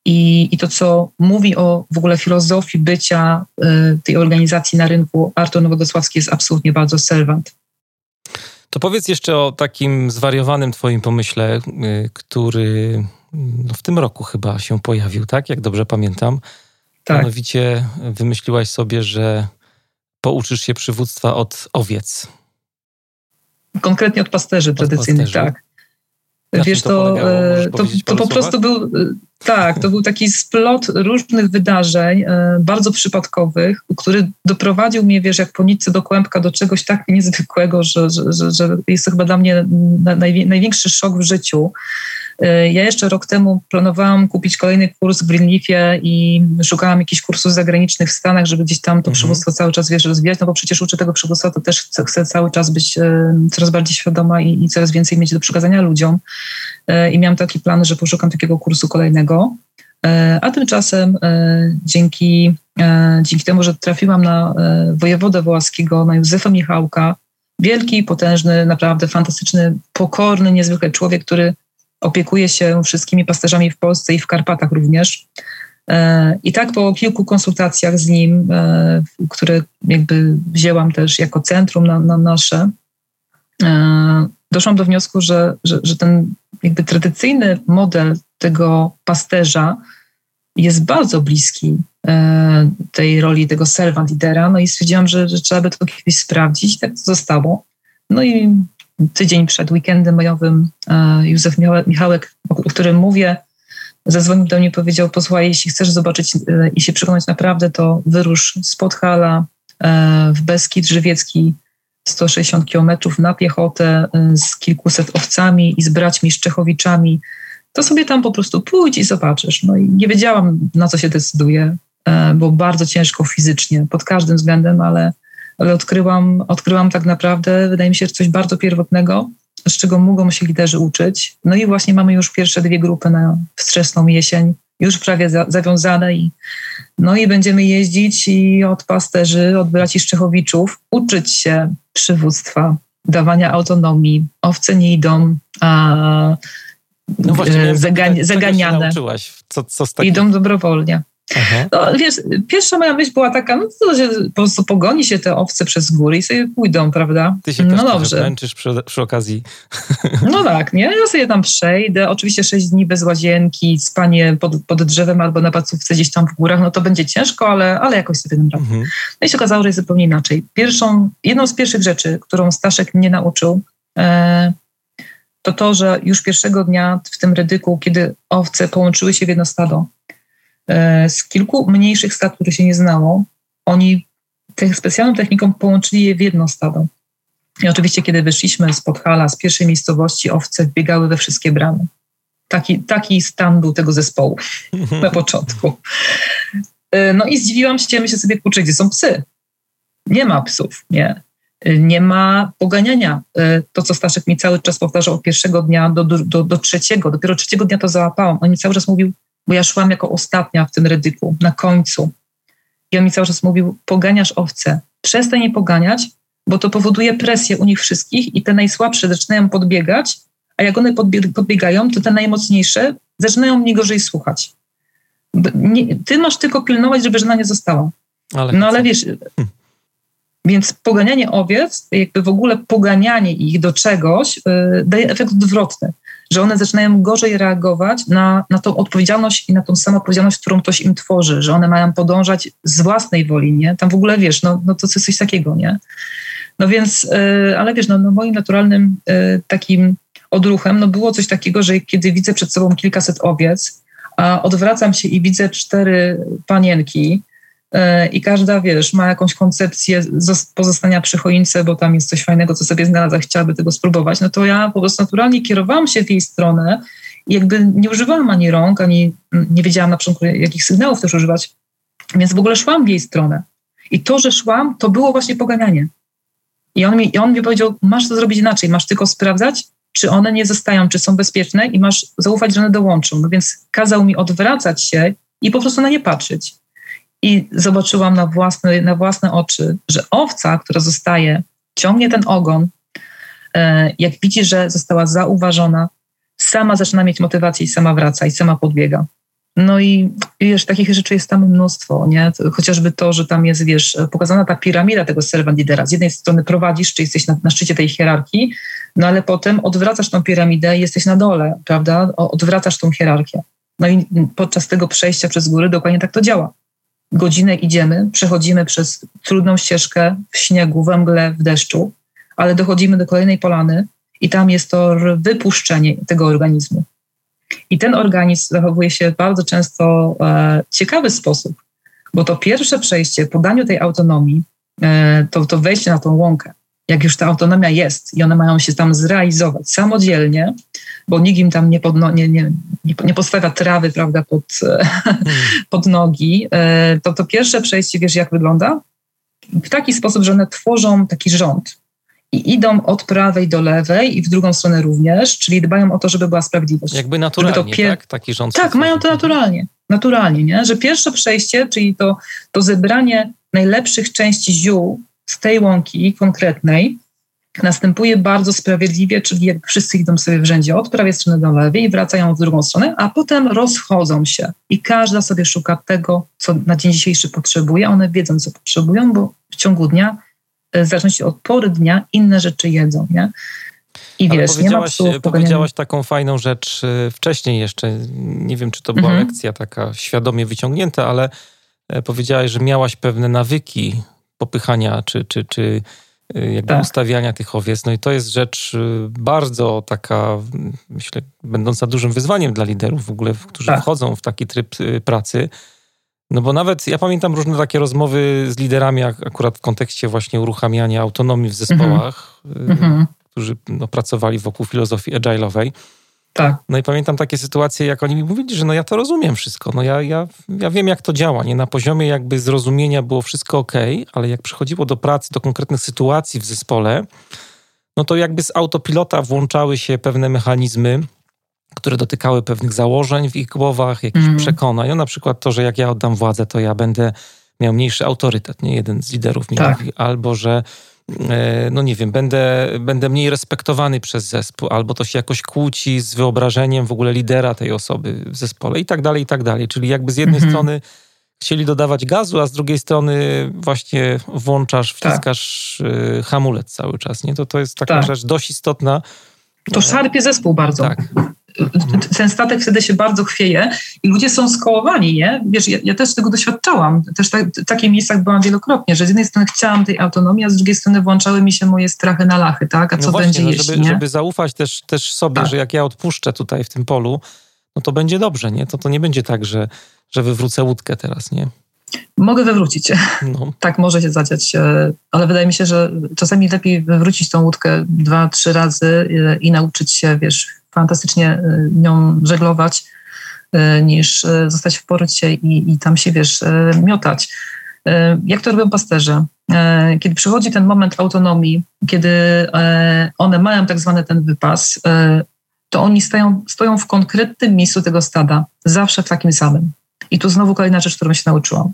i, I to, co mówi o w ogóle filozofii bycia y, tej organizacji na rynku Artur Nowogosławski jest absolutnie bardzo serwant. To powiedz jeszcze o takim zwariowanym twoim pomyśle, y, który no, w tym roku chyba się pojawił, tak? Jak dobrze pamiętam. Tak. Mianowicie wymyśliłaś sobie, że pouczysz się przywództwa od owiec. Konkretnie od pasterzy od tradycyjnych, pasterzy. tak. Wiesz, to, e, to, to, to po prostu był, e, tak, to był taki splot różnych wydarzeń, e, bardzo przypadkowych, który doprowadził mnie, wiesz, jak po nitce do kłębka do czegoś tak niezwykłego, że, że, że, że jest to chyba dla mnie największy szok w życiu. E, ja jeszcze rok temu planowałam kupić kolejny kurs w Greenleafie i szukałam jakichś kursów zagranicznych w Stanach, żeby gdzieś tam to mhm. przywództwo cały czas wiesz, rozwijać, no bo przecież uczę tego przywództwa, to też chcę, chcę cały czas być e, coraz bardziej świadoma i, i, coraz więcej mieć do przekazania ludziom. E, I miałam taki plan, że poszukam takiego kursu kolejnego. A tymczasem dzięki, dzięki temu, że trafiłam na wojewodę wołaskiego, na Józefa Michałka, wielki, potężny, naprawdę fantastyczny, pokorny, niezwykle człowiek, który opiekuje się wszystkimi pasterzami w Polsce i w Karpatach również. E, I tak po kilku konsultacjach z nim, e, które jakby wzięłam też jako centrum na, na nasze, e, doszłam do wniosku, że, że, że ten jakby tradycyjny model tego pasterza jest bardzo bliski tej roli tego servant lidera. No i stwierdziłam, że, że trzeba by to kiedyś sprawdzić. Tak to zostało. No i tydzień przed weekendem majowym e, Józef Michałek, o którym mówię, zadzwonił do mnie i powiedział, posłuchaj, jeśli chcesz zobaczyć e, i się przekonać naprawdę, to wyrusz z Podhala e, w Beskid Żywiecki 160 kilometrów na piechotę z kilkuset owcami i z braćmi Szczechowiczami, to sobie tam po prostu pójdź i zobaczysz. No i nie wiedziałam, na co się decyduję. Było bardzo ciężko fizycznie, pod każdym względem, ale ale odkryłam, odkryłam tak naprawdę, wydaje mi się, coś bardzo pierwotnego, z czego mogą się liderzy uczyć. No i właśnie mamy już pierwsze dwie grupy na wczesną jesień, już prawie za, zawiązane i no i będziemy jeździć i od pasterzy, od braci Szczechowiczów uczyć się przywództwa, dawania autonomii. Owce nie idą, a no właśnie, zagani- zaganiane. Co, co Idą dobrowolnie. No, wiesz, pierwsza moja myśl była taka, no to po prostu pogoni się te owce przez góry i sobie pójdą, prawda? Ty się no też dobrze. męczysz przy, przy, okazji. No tak, nie? Ja sobie tam przejdę, oczywiście sześć dni bez łazienki, spanie pod, pod drzewem albo na placówce gdzieś tam w górach, no to będzie ciężko, ale, ale jakoś sobie dam radę. Mhm. No i się okazało, że jest zupełnie inaczej. Pierwszą, jedną z pierwszych rzeczy, którą Staszek mnie nauczył, e, to to, że już pierwszego dnia w tym redyku, kiedy owce połączyły się w jedno stado, z kilku mniejszych stad, które się nie znało, oni tych specjalną techniką połączyli je w jedno stado. I oczywiście, kiedy wyszliśmy z Podhala, z pierwszej miejscowości, owce biegały we wszystkie bramy. Taki, taki stan był tego zespołu na początku. E, no i zdziwiłam się, myślę sobie, kurczę, gdzie są psy? Nie ma psów, nie. Nie ma poganiania. E, to, co Staszek mi cały czas powtarzał od pierwszego dnia do, do, do trzeciego, dopiero trzeciego dnia to załapałam. On mi cały czas mówił, bo ja szłam jako ostatnia w tym redyku, na końcu. I on mi cały czas mówił, poganiasz owce, przestań je poganiać, bo to powoduje presję u nich wszystkich i te najsłabsze zaczynają podbiegać, a jak one podbiegają, to te najmocniejsze zaczynają mnie gorzej słuchać. Nie, ty masz tylko pilnować, żeby żona nie została. Ale no ale wiesz, hm. więc poganianie owiec, jakby w ogóle poganianie ich do czegoś, yy, daje efekt odwrotny że one zaczynają gorzej reagować na, na tą odpowiedzialność i na tą samą odpowiedzialność, którą ktoś im tworzy, że one mają podążać z własnej woli, nie? Tam w ogóle, wiesz, no, no to coś takiego, nie? No więc, yy, ale wiesz, no, no moim naturalnym yy, takim odruchem, no było coś takiego, że kiedy widzę przed sobą kilkaset owiec, a odwracam się i widzę cztery panienki, i każda, wiesz, ma jakąś koncepcję pozostania przy choince, bo tam jest coś fajnego, co sobie znalazła, chciałaby tego spróbować, no to ja po prostu naturalnie kierowałam się w jej stronę i jakby nie używałam ani rąk, ani nie wiedziałam na przykład, jakich sygnałów też używać, więc w ogóle szłam w jej stronę. I to, że szłam, to było właśnie poganianie. I on mi, i on mi powiedział, masz to zrobić inaczej, masz tylko sprawdzać, czy one nie zostają, czy są bezpieczne i masz zaufać, że one dołączą. No więc kazał mi odwracać się i po prostu na nie patrzeć i zobaczyłam na własne, na własne oczy, że owca, która zostaje, ciągnie ten ogon, e, jak widzi, że została zauważona, sama zaczyna mieć motywację i sama wraca i sama podbiega. No i wiesz, takich rzeczy jest tam mnóstwo, nie? Chociażby to, że tam jest, wiesz, pokazana ta piramida tego servant lidera. Z jednej strony prowadzisz, czy jesteś na, na szczycie tej hierarchii, no ale potem odwracasz tą piramidę i jesteś na dole, prawda? Odwracasz tą hierarchię. No i podczas tego przejścia przez góry dokładnie tak to działa godzinę idziemy, przechodzimy przez trudną ścieżkę w śniegu, we mgle, w deszczu, ale dochodzimy do kolejnej polany i tam jest to wypuszczenie tego organizmu. I ten organizm zachowuje się w bardzo często e, ciekawy sposób, bo to pierwsze przejście po daniu tej autonomii, e, to, to wejście na tą łąkę, jak już ta autonomia jest i one mają się tam zrealizować samodzielnie, bo nikt im tam nie, podno, nie, nie, nie, postawia trawy prawda, pod, hmm. pod nogi, e, to to pierwsze przejście, wiesz jak wygląda? W taki sposób, że one tworzą taki rząd i idą od prawej do lewej i w drugą stronę również, czyli dbają o to, żeby była sprawiedliwość. Jakby naturalnie, pier... tak? Taki rząd. Tak, mają to naturalnie. Naturalnie, nie? Że pierwsze przejście, czyli to, to zebranie najlepszych części ziół z tej łąki konkretnej, następuje bardzo sprawiedliwie, czyli jak wszyscy idą sobie w rzędzie od prawej strony do lewej i wracają w drugą stronę, a potem rozchodzą się i każda sobie szuka tego, co na dzień dzisiejszy potrzebuje. One wiedzą, co potrzebują, bo w ciągu dnia, e, w zależności od pory dnia, inne rzeczy jedzą, nie? I wiesz, Ale powiedziałaś, nie ma powiedziałaś taką fajną rzecz e, wcześniej jeszcze, nie wiem, czy to była mhm. lekcja taka świadomie wyciągnięta, ale e, powiedziałaś, że miałaś pewne nawyki popychania czy, czy, czy jakby tak. ustawiania tych owiec. No i to jest rzecz y, bardzo taka, myślę, będąca dużym wyzwaniem dla liderów w ogóle, którzy tak. wchodzą w taki tryb y, pracy. No bo nawet ja pamiętam różne takie rozmowy z liderami, akurat w kontekście właśnie uruchamiania autonomii w zespołach, mm -hmm. którzy no, pracowali wokół filozofii agile'owej. Tak. No i pamiętam takie sytuacje, jak oni mi mówili, że no ja to rozumiem wszystko, no ja, ja, ja wiem jak to działa, nie? Na poziomie jakby zrozumienia było wszystko ok, ale jak przychodziło do pracy, do konkretnych sytuacji w zespole, no to jakby z autopilota włączały się pewne mechanizmy, które dotykały pewnych założeń w ich głowach, jakichś mm. przekonań. No na przykład to, że jak ja oddam władzę, to ja będę miał mniejszy autorytet, nie? Jeden z liderów mi tak. mówi. Albo, że E, no nie wiem, będę, będę mniej respektowany przez zespół, albo to się jakoś kłóci z wyobrażeniem w ogóle lidera tej osoby w zespole i tak dalej, i tak dalej. Czyli jakby z jednej mhm. strony chcieli dodawać gazu, a z drugiej strony właśnie włączasz, tak. wciskasz tak. hamulec cały czas. Nie? To, to jest taka tak. rzecz dość istotna. To szarpie zespół bardzo. Tak ten statek wtedy się bardzo chwieje i ludzie są skołowani, nie? Wiesz, ja, ja też tego doświadczałam. Też tak, w takich miejscach byłam wielokrotnie, że z jednej strony chciałam tej autonomii, a z drugiej strony włączały mi się moje strachy na lachy, tak? A co no właśnie, będzie, no, jeśli, żeby, żeby zaufać też, też sobie, tak. że jak ja odpuszczę tutaj w tym polu, no to będzie dobrze, nie? To, to nie będzie tak, że, że wywrócę łódkę teraz, nie? Mogę wywrócić. No. tak może się zadziać, ale wydaje mi się, że czasami lepiej wywrócić tą łódkę dwa, trzy razy i nauczyć się, wiesz, fantastycznie y, nią żeglować, y, niż y, zostać w porcie i, i tam się, wiesz, miotać. Jak to robią pasterze? Kiedy przychodzi ten moment autonomii, kiedy one mają tak zwany ten wypas, to oni stoją, stoją w konkretnym miejscu tego stada, zawsze w takim samym. I tu znowu kolejna rzecz, którą się nauczyłam.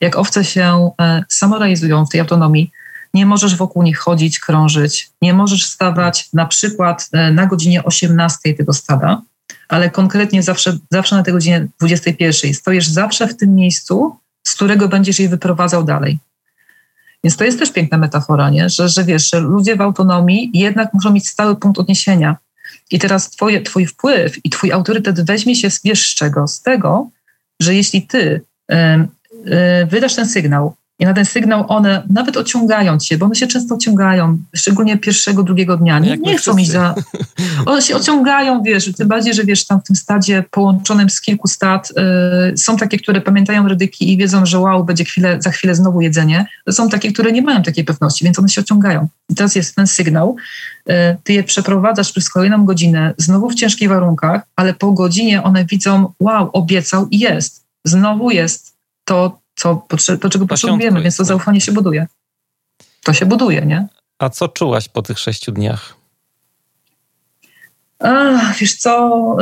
Jak owce się samorealizują w tej autonomii, nie możesz wokół nich chodzić, krążyć, nie możesz stawać na przykład e, na godzinie 18 tego stada, ale konkretnie zawsze, zawsze na tej godzinie 21 stoisz zawsze w tym miejscu, z którego będziesz je wyprowadzał dalej. Więc to jest też piękna metafora, nie? Że, że wiesz, że ludzie w autonomii jednak muszą mieć stały punkt odniesienia. I teraz twoje, twój wpływ i twój autorytet weźmie się, wiesz z czego? Z tego, że jeśli ty y, y, wydasz ten sygnał, i na ten sygnał one nawet ociągają cię, bo one się często ociągają, szczególnie pierwszego, drugiego dnia. Nie, nie chcą iść za. One się ociągają, wiesz, tym bardziej, że wiesz, tam w tym stadzie połączonym z kilku stad y, są takie, które pamiętają rydyki i wiedzą, że wow, będzie chwilę, za chwilę znowu jedzenie. Są takie, które nie mają takiej pewności, więc one się ociągają. I teraz jest ten sygnał. Y, ty je przeprowadzasz przez kolejną godzinę, znowu w ciężkich warunkach, ale po godzinie one widzą, wow, obiecał i jest. Znowu jest to, co, to, czego potrzebujemy, więc to zaufanie się buduje. To się buduje, nie? A co czułaś po tych sześciu dniach? Ach, wiesz co,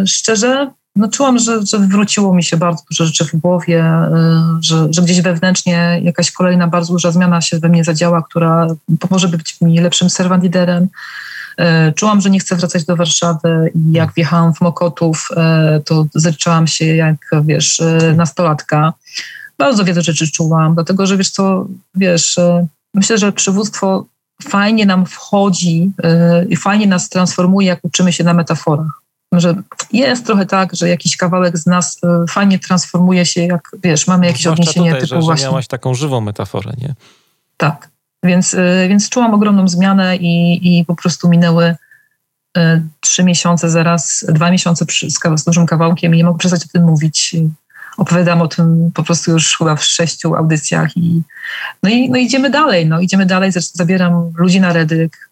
yy, szczerze, no czułam, że, że wróciło mi się bardzo dużo rzeczy w głowie, yy, że, że gdzieś wewnętrznie jakaś kolejna bardzo duża zmiana się we mnie zadziała, która pomoże być mi lepszym serwant liderem. Yy, czułam, że nie chcę wracać do Warszawy i jak wjechałam w Mokotów, to zaliczałam się jak, wiesz, nastolatka bardzo wiele rzeczy czułam, dlatego że wiesz co, wiesz, e, myślę, że przywództwo fajnie nam wchodzi e, i fajnie nas transformuje, jak uczymy się na metaforach. Że jest trochę tak, że jakiś kawałek z nas e, fajnie transformuje się, jak wiesz, mamy jakieś Zwłaszcza odniesienie tutaj, typu że, właśnie. Że miałaś taką żywą metaforę, nie? Tak. Więc, więc czułam ogromną zmianę i, i po prostu minęły trzy miesiące zaraz, dwa miesiące przy, z, z dużym kawałkiem i nie mogę przestać o tym mówić opowiadam o tym po prostu już chyba w sześciu audycjach i no, i, no idziemy dalej, no idziemy dalej, zabieram ludzi na redyk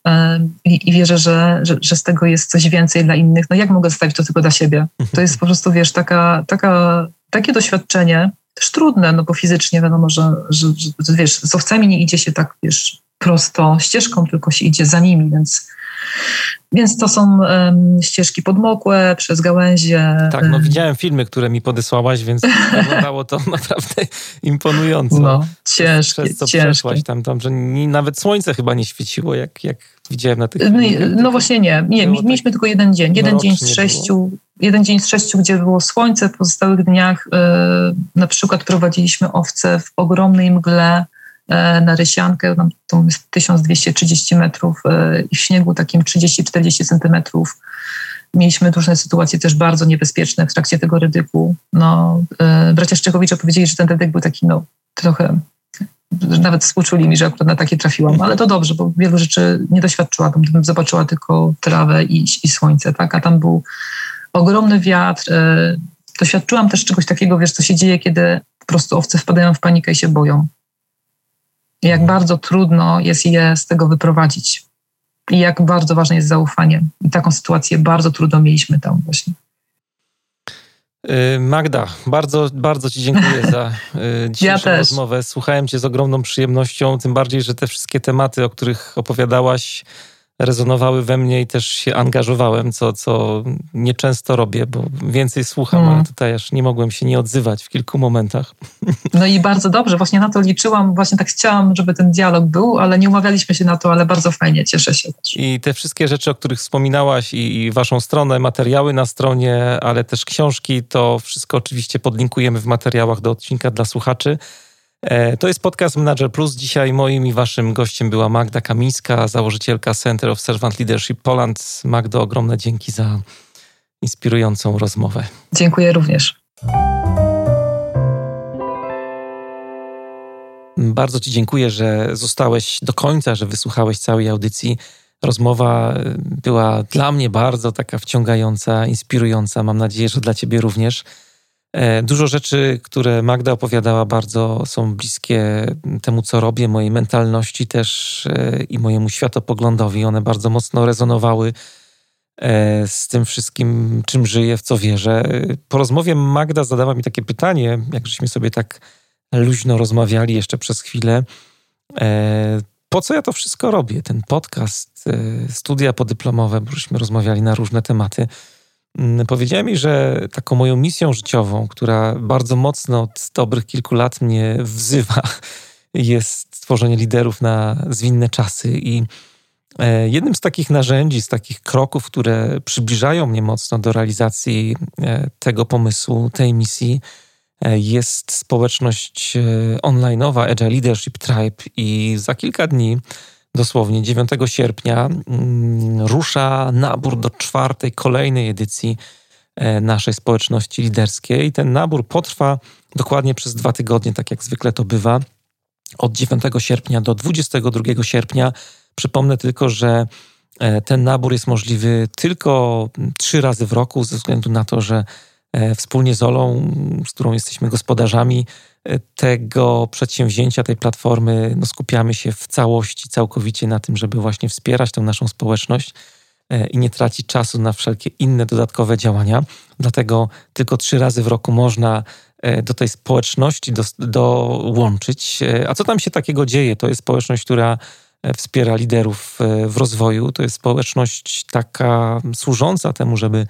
i, i wierzę, że, że, że, z tego jest coś więcej dla innych. No jak mogę zostawić to tylko dla siebie? To jest po prostu, wiesz, taka, taka, takie doświadczenie, też trudne, no bo fizycznie wiadomo, że, że, że wiesz, z owcami nie idzie się tak, wiesz, prosto ścieżką, tylko się idzie za nimi, więc więc to są um, ścieżki podmokłe, przez gałęzie. Tak, no widziałem filmy, które mi podesłałaś, więc wyglądało to naprawdę imponująco. No, ciężkie, Przez co ciężkie. przeszłaś tam, tam że nawet słońce chyba nie świeciło, jak, jak widziałem na tych No, no właśnie nie, nie mieliśmy tak tylko jeden dzień, jeden dzień z sześciu, jeden dzień z sześciu, gdzie było słońce, w pozostałych dniach yy, na przykład prowadziliśmy owce w ogromnej mgle, na Rysiankę, tam, to jest 1230 metrów e, i w śniegu takim 30-40 centymetrów. Mieliśmy różne sytuacje też bardzo niebezpieczne w trakcie tego rydyku. No, e, bracia Szczechowicze powiedzieli, że ten rydyk był taki no, trochę nawet współczuli mi, że akurat na takie trafiłam, ale to dobrze, bo wielu rzeczy nie doświadczyła, bym zobaczyła tylko trawę i, i słońce, tak? a tam był ogromny wiatr. Doświadczyłam też czegoś takiego, wiesz, co się dzieje, kiedy po prostu owce wpadają w panikę i się boją jak bardzo trudno jest je z tego wyprowadzić i jak bardzo ważne jest zaufanie. I taką sytuację bardzo trudno mieliśmy tam właśnie. Y, Magda, bardzo, bardzo Ci dziękuję za y, dzisiejszą ja rozmowę. Słuchałem Cię z ogromną przyjemnością, tym bardziej, że te wszystkie tematy, o których opowiadałaś, rezonowały we mnie i też się angażowałem, co, co nieczęsto robię, bo więcej słucham, mm. ale tutaj aż nie mogłem się nie odzywać w kilku momentach. No i bardzo dobrze, właśnie na to liczyłam, właśnie tak chciałam, żeby ten dialog był, ale nie umawialiśmy się na to, ale bardzo fajnie, cieszę się. Też. I te wszystkie rzeczy, o których wspominałaś i, i waszą stronę, materiały na stronie, ale też książki, to wszystko oczywiście podlinkujemy w materiałach do odcinka dla słuchaczy. E, to jest podcast Manager Plus. Dzisiaj moim i waszym gościem była Magda Kamińska, założycielka Center of Servant Leadership Poland. Magdo, ogromne dzięki za inspirującą rozmowę. Dziękuję również. Bardzo Ci dziękuję, że zostałeś do końca, że wysłuchałeś całej audycji. Rozmowa e, była dla mnie bardzo taka wciągająca, inspirująca. Mam nadzieję, że dla Ciebie również. E, dużo rzeczy, które Magda opowiadała, bardzo są bliskie temu, co robię, mojej mentalności też e, i mojemu światopoglądowi. One bardzo mocno rezonowały e, z tym wszystkim, czym żyję, w co wierzę. Po rozmowie Magda zadała mi takie pytanie, jak żeśmy sobie tak luźno rozmawiali jeszcze przez chwilę. Po co ja to wszystko robię? Ten podcast, studia podyplomowe, bo żeśmy rozmawiali na różne tematy. Mm, powiedziała mi, że taką moją misją życiową, która bardzo mocno od dobrych kilku lat mnie wzywa, jest stworzenie liderów na zwinne czasy. I e, jednym z takich narzędzi, z takich kroków, które przybliżają mnie mocno do realizacji e, tego pomysłu, tej misji, e, jest społeczność online'owa Agile Leadership Tribe. I za kilka dni dosłownie 9 sierpnia mm, rusza nabór do czwartej, kolejnej edycji e, naszej społeczności liderskiej. Ten nabór potrwa dokładnie przez dwa tygodnie, tak jak zwykle to bywa, od 9 sierpnia do 22 sierpnia. Przypomnę tylko, że e, ten nabór jest możliwy tylko trzy razy w roku, ze względu na to, że wspólnie z Olą, z którą jesteśmy gospodarzami, tego przedsięwzięcia, tej platformy, no skupiamy się w całości, całkowicie na tym, żeby właśnie wspierać tą naszą społeczność e, i nie tracić czasu na wszelkie inne dodatkowe działania. Dlatego tylko trzy razy w roku można e, do tej społeczności do, dołączyć. E, a co tam się takiego dzieje? To jest społeczność, która wspiera liderów w rozwoju. To jest społeczność taka służąca temu, żeby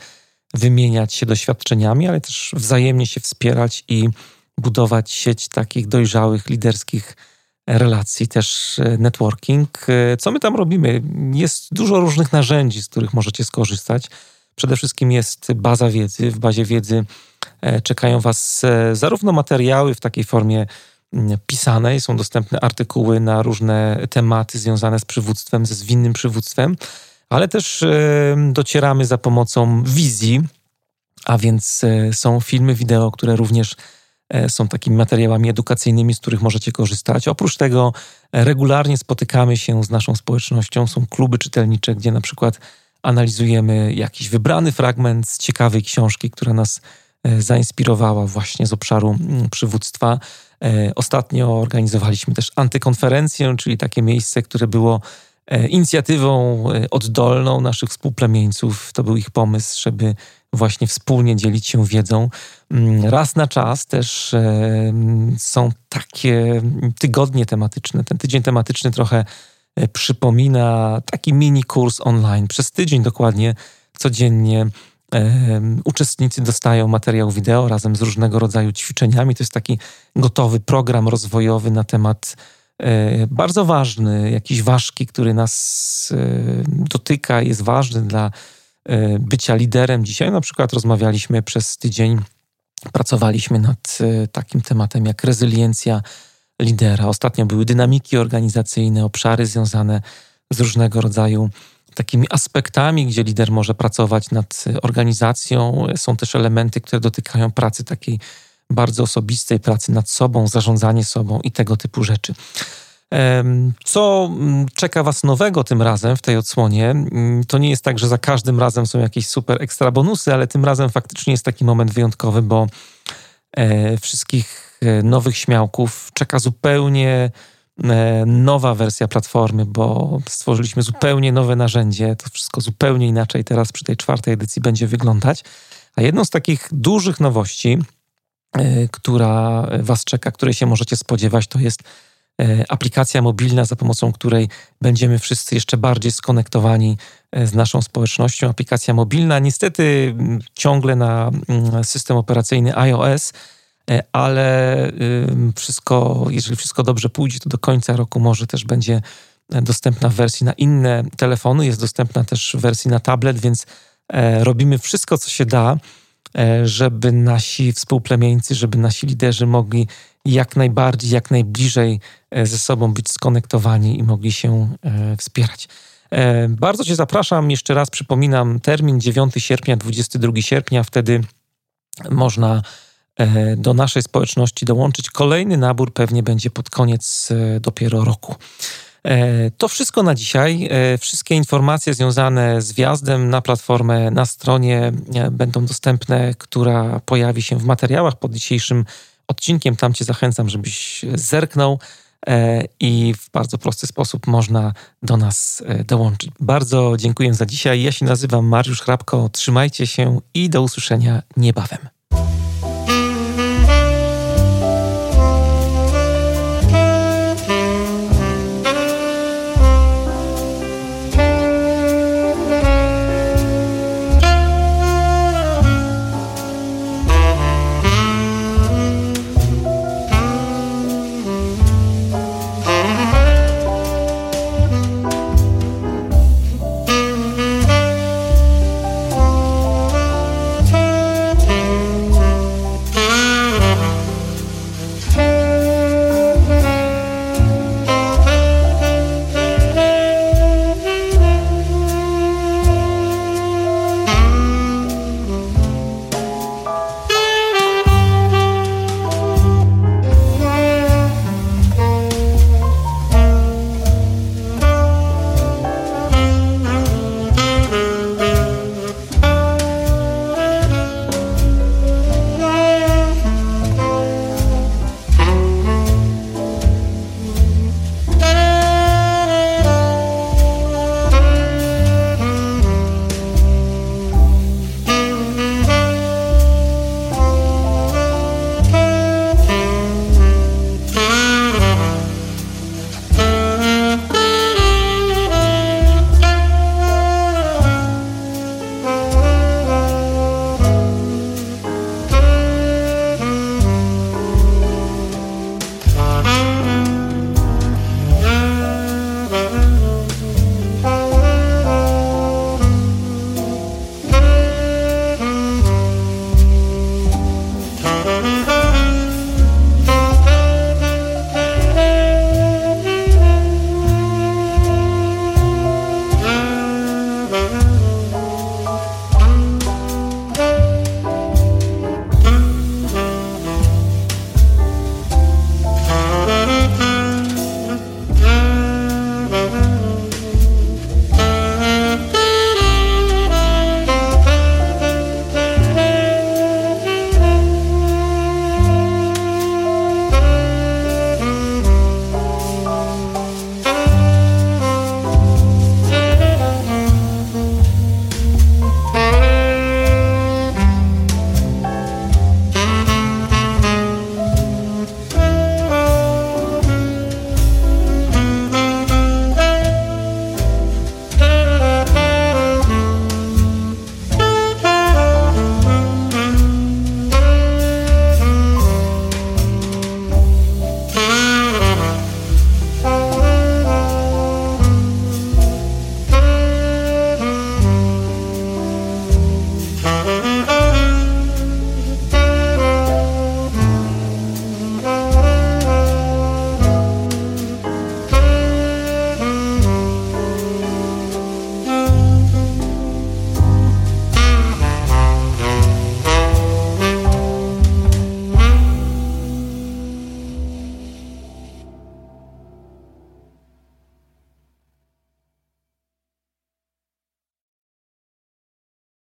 wymieniać się doświadczeniami, ale też wzajemnie się wspierać i budować sieć takich dojrzałych, liderskich relacji, też e, networking. E, co my tam robimy? Jest dużo różnych narzędzi, z których możecie skorzystać. Przede wszystkim jest baza wiedzy. W bazie wiedzy e, czekają Was zarówno materiały w takiej formie pisanej, są dostępne artykuły na różne tematy związane z przywództwem, ze zwinnym przywództwem, ale też docieramy za pomocą wizji, a więc są filmy, wideo, które również E, są takimi materiałami edukacyjnymi, z których możecie korzystać. Oprócz tego e, regularnie spotykamy się z naszą społecznością. Są kluby czytelnicze, gdzie na przykład analizujemy jakiś wybrany fragment z ciekawej książki, która nas e, zainspirowała właśnie z obszaru mm, przywództwa. Ostatnio organizowaliśmy też antykonferencję, czyli takie miejsce, które było inicjatywą oddolną naszych współplemieńców. To był ich pomysł, żeby właśnie wspólnie dzielić się wiedzą. Mm, raz na czas też są takie tygodnie tematyczne. Ten tydzień tematyczny trochę e, przypomina taki mini kurs online. Przez tydzień dokładnie, codziennie uczestnicy dostają materiał wideo razem z różnego rodzaju ćwiczeniami. To jest taki gotowy program rozwojowy na temat e, bardzo ważny, jakiś ważki, który nas e, dotyka, jest ważny dla E, bycia liderem. Dzisiaj na przykład rozmawialiśmy przez tydzień, pracowaliśmy nad e, takim tematem jak rezyliencja lidera. Ostatnio były dynamiki organizacyjne, obszary związane z różnego rodzaju takimi aspektami, gdzie lider może pracować nad organizacją. Są też elementy, które dotykają pracy takiej bardzo osobistej, pracy nad sobą, zarządzanie sobą i tego typu rzeczy. Co mm, czeka Was nowego tym razem w tej odsłonie? Mm, to nie jest tak, że za każdym razem są jakieś super ekstra bonusy, ale tym razem faktycznie jest taki moment wyjątkowy, bo e, wszystkich e, nowych śmiałków czeka zupełnie e, nowa wersja platformy, bo stworzyliśmy zupełnie nowe narzędzie. To wszystko zupełnie inaczej teraz przy tej czwartej edycji będzie wyglądać. A jedną z takich dużych nowości, która Was czeka, której się możecie spodziewać, to jest E, aplikacja mobilna, za pomocą której będziemy wszyscy jeszcze bardziej skonektowani e, z naszą społecznością. Aplikacja mobilna, niestety ciągle na system operacyjny iOS, e, ale wszystko, jeżeli wszystko dobrze pójdzie, to do końca roku może też będzie dostępna w wersji na inne telefony, jest dostępna też w wersji na tablet, więc robimy wszystko, co się da, żeby nasi współplemieńcy, żeby nasi liderzy mogli jak najbardziej, jak najbliżej e, ze sobą być skonektowani i mogli się e, wspierać. E, bardzo Cię zapraszam. Jeszcze raz przypominam termin 9 sierpnia, 22 sierpnia. Wtedy można do naszej społeczności dołączyć. Kolejny nabór pewnie będzie pod koniec dopiero roku. To wszystko na dzisiaj. Wszystkie informacje związane z wjazdem na platformę na stronie będą dostępne, która pojawi się w materiałach pod dzisiejszym odcinkiem. Tam Cię zachęcam, żebyś zerknął e, i w bardzo prosty sposób można do nas e, dołączyć. Bardzo dziękuję za dzisiaj. Ja się nazywam Mariusz Hrabko. Trzymajcie się i do usłyszenia niebawem.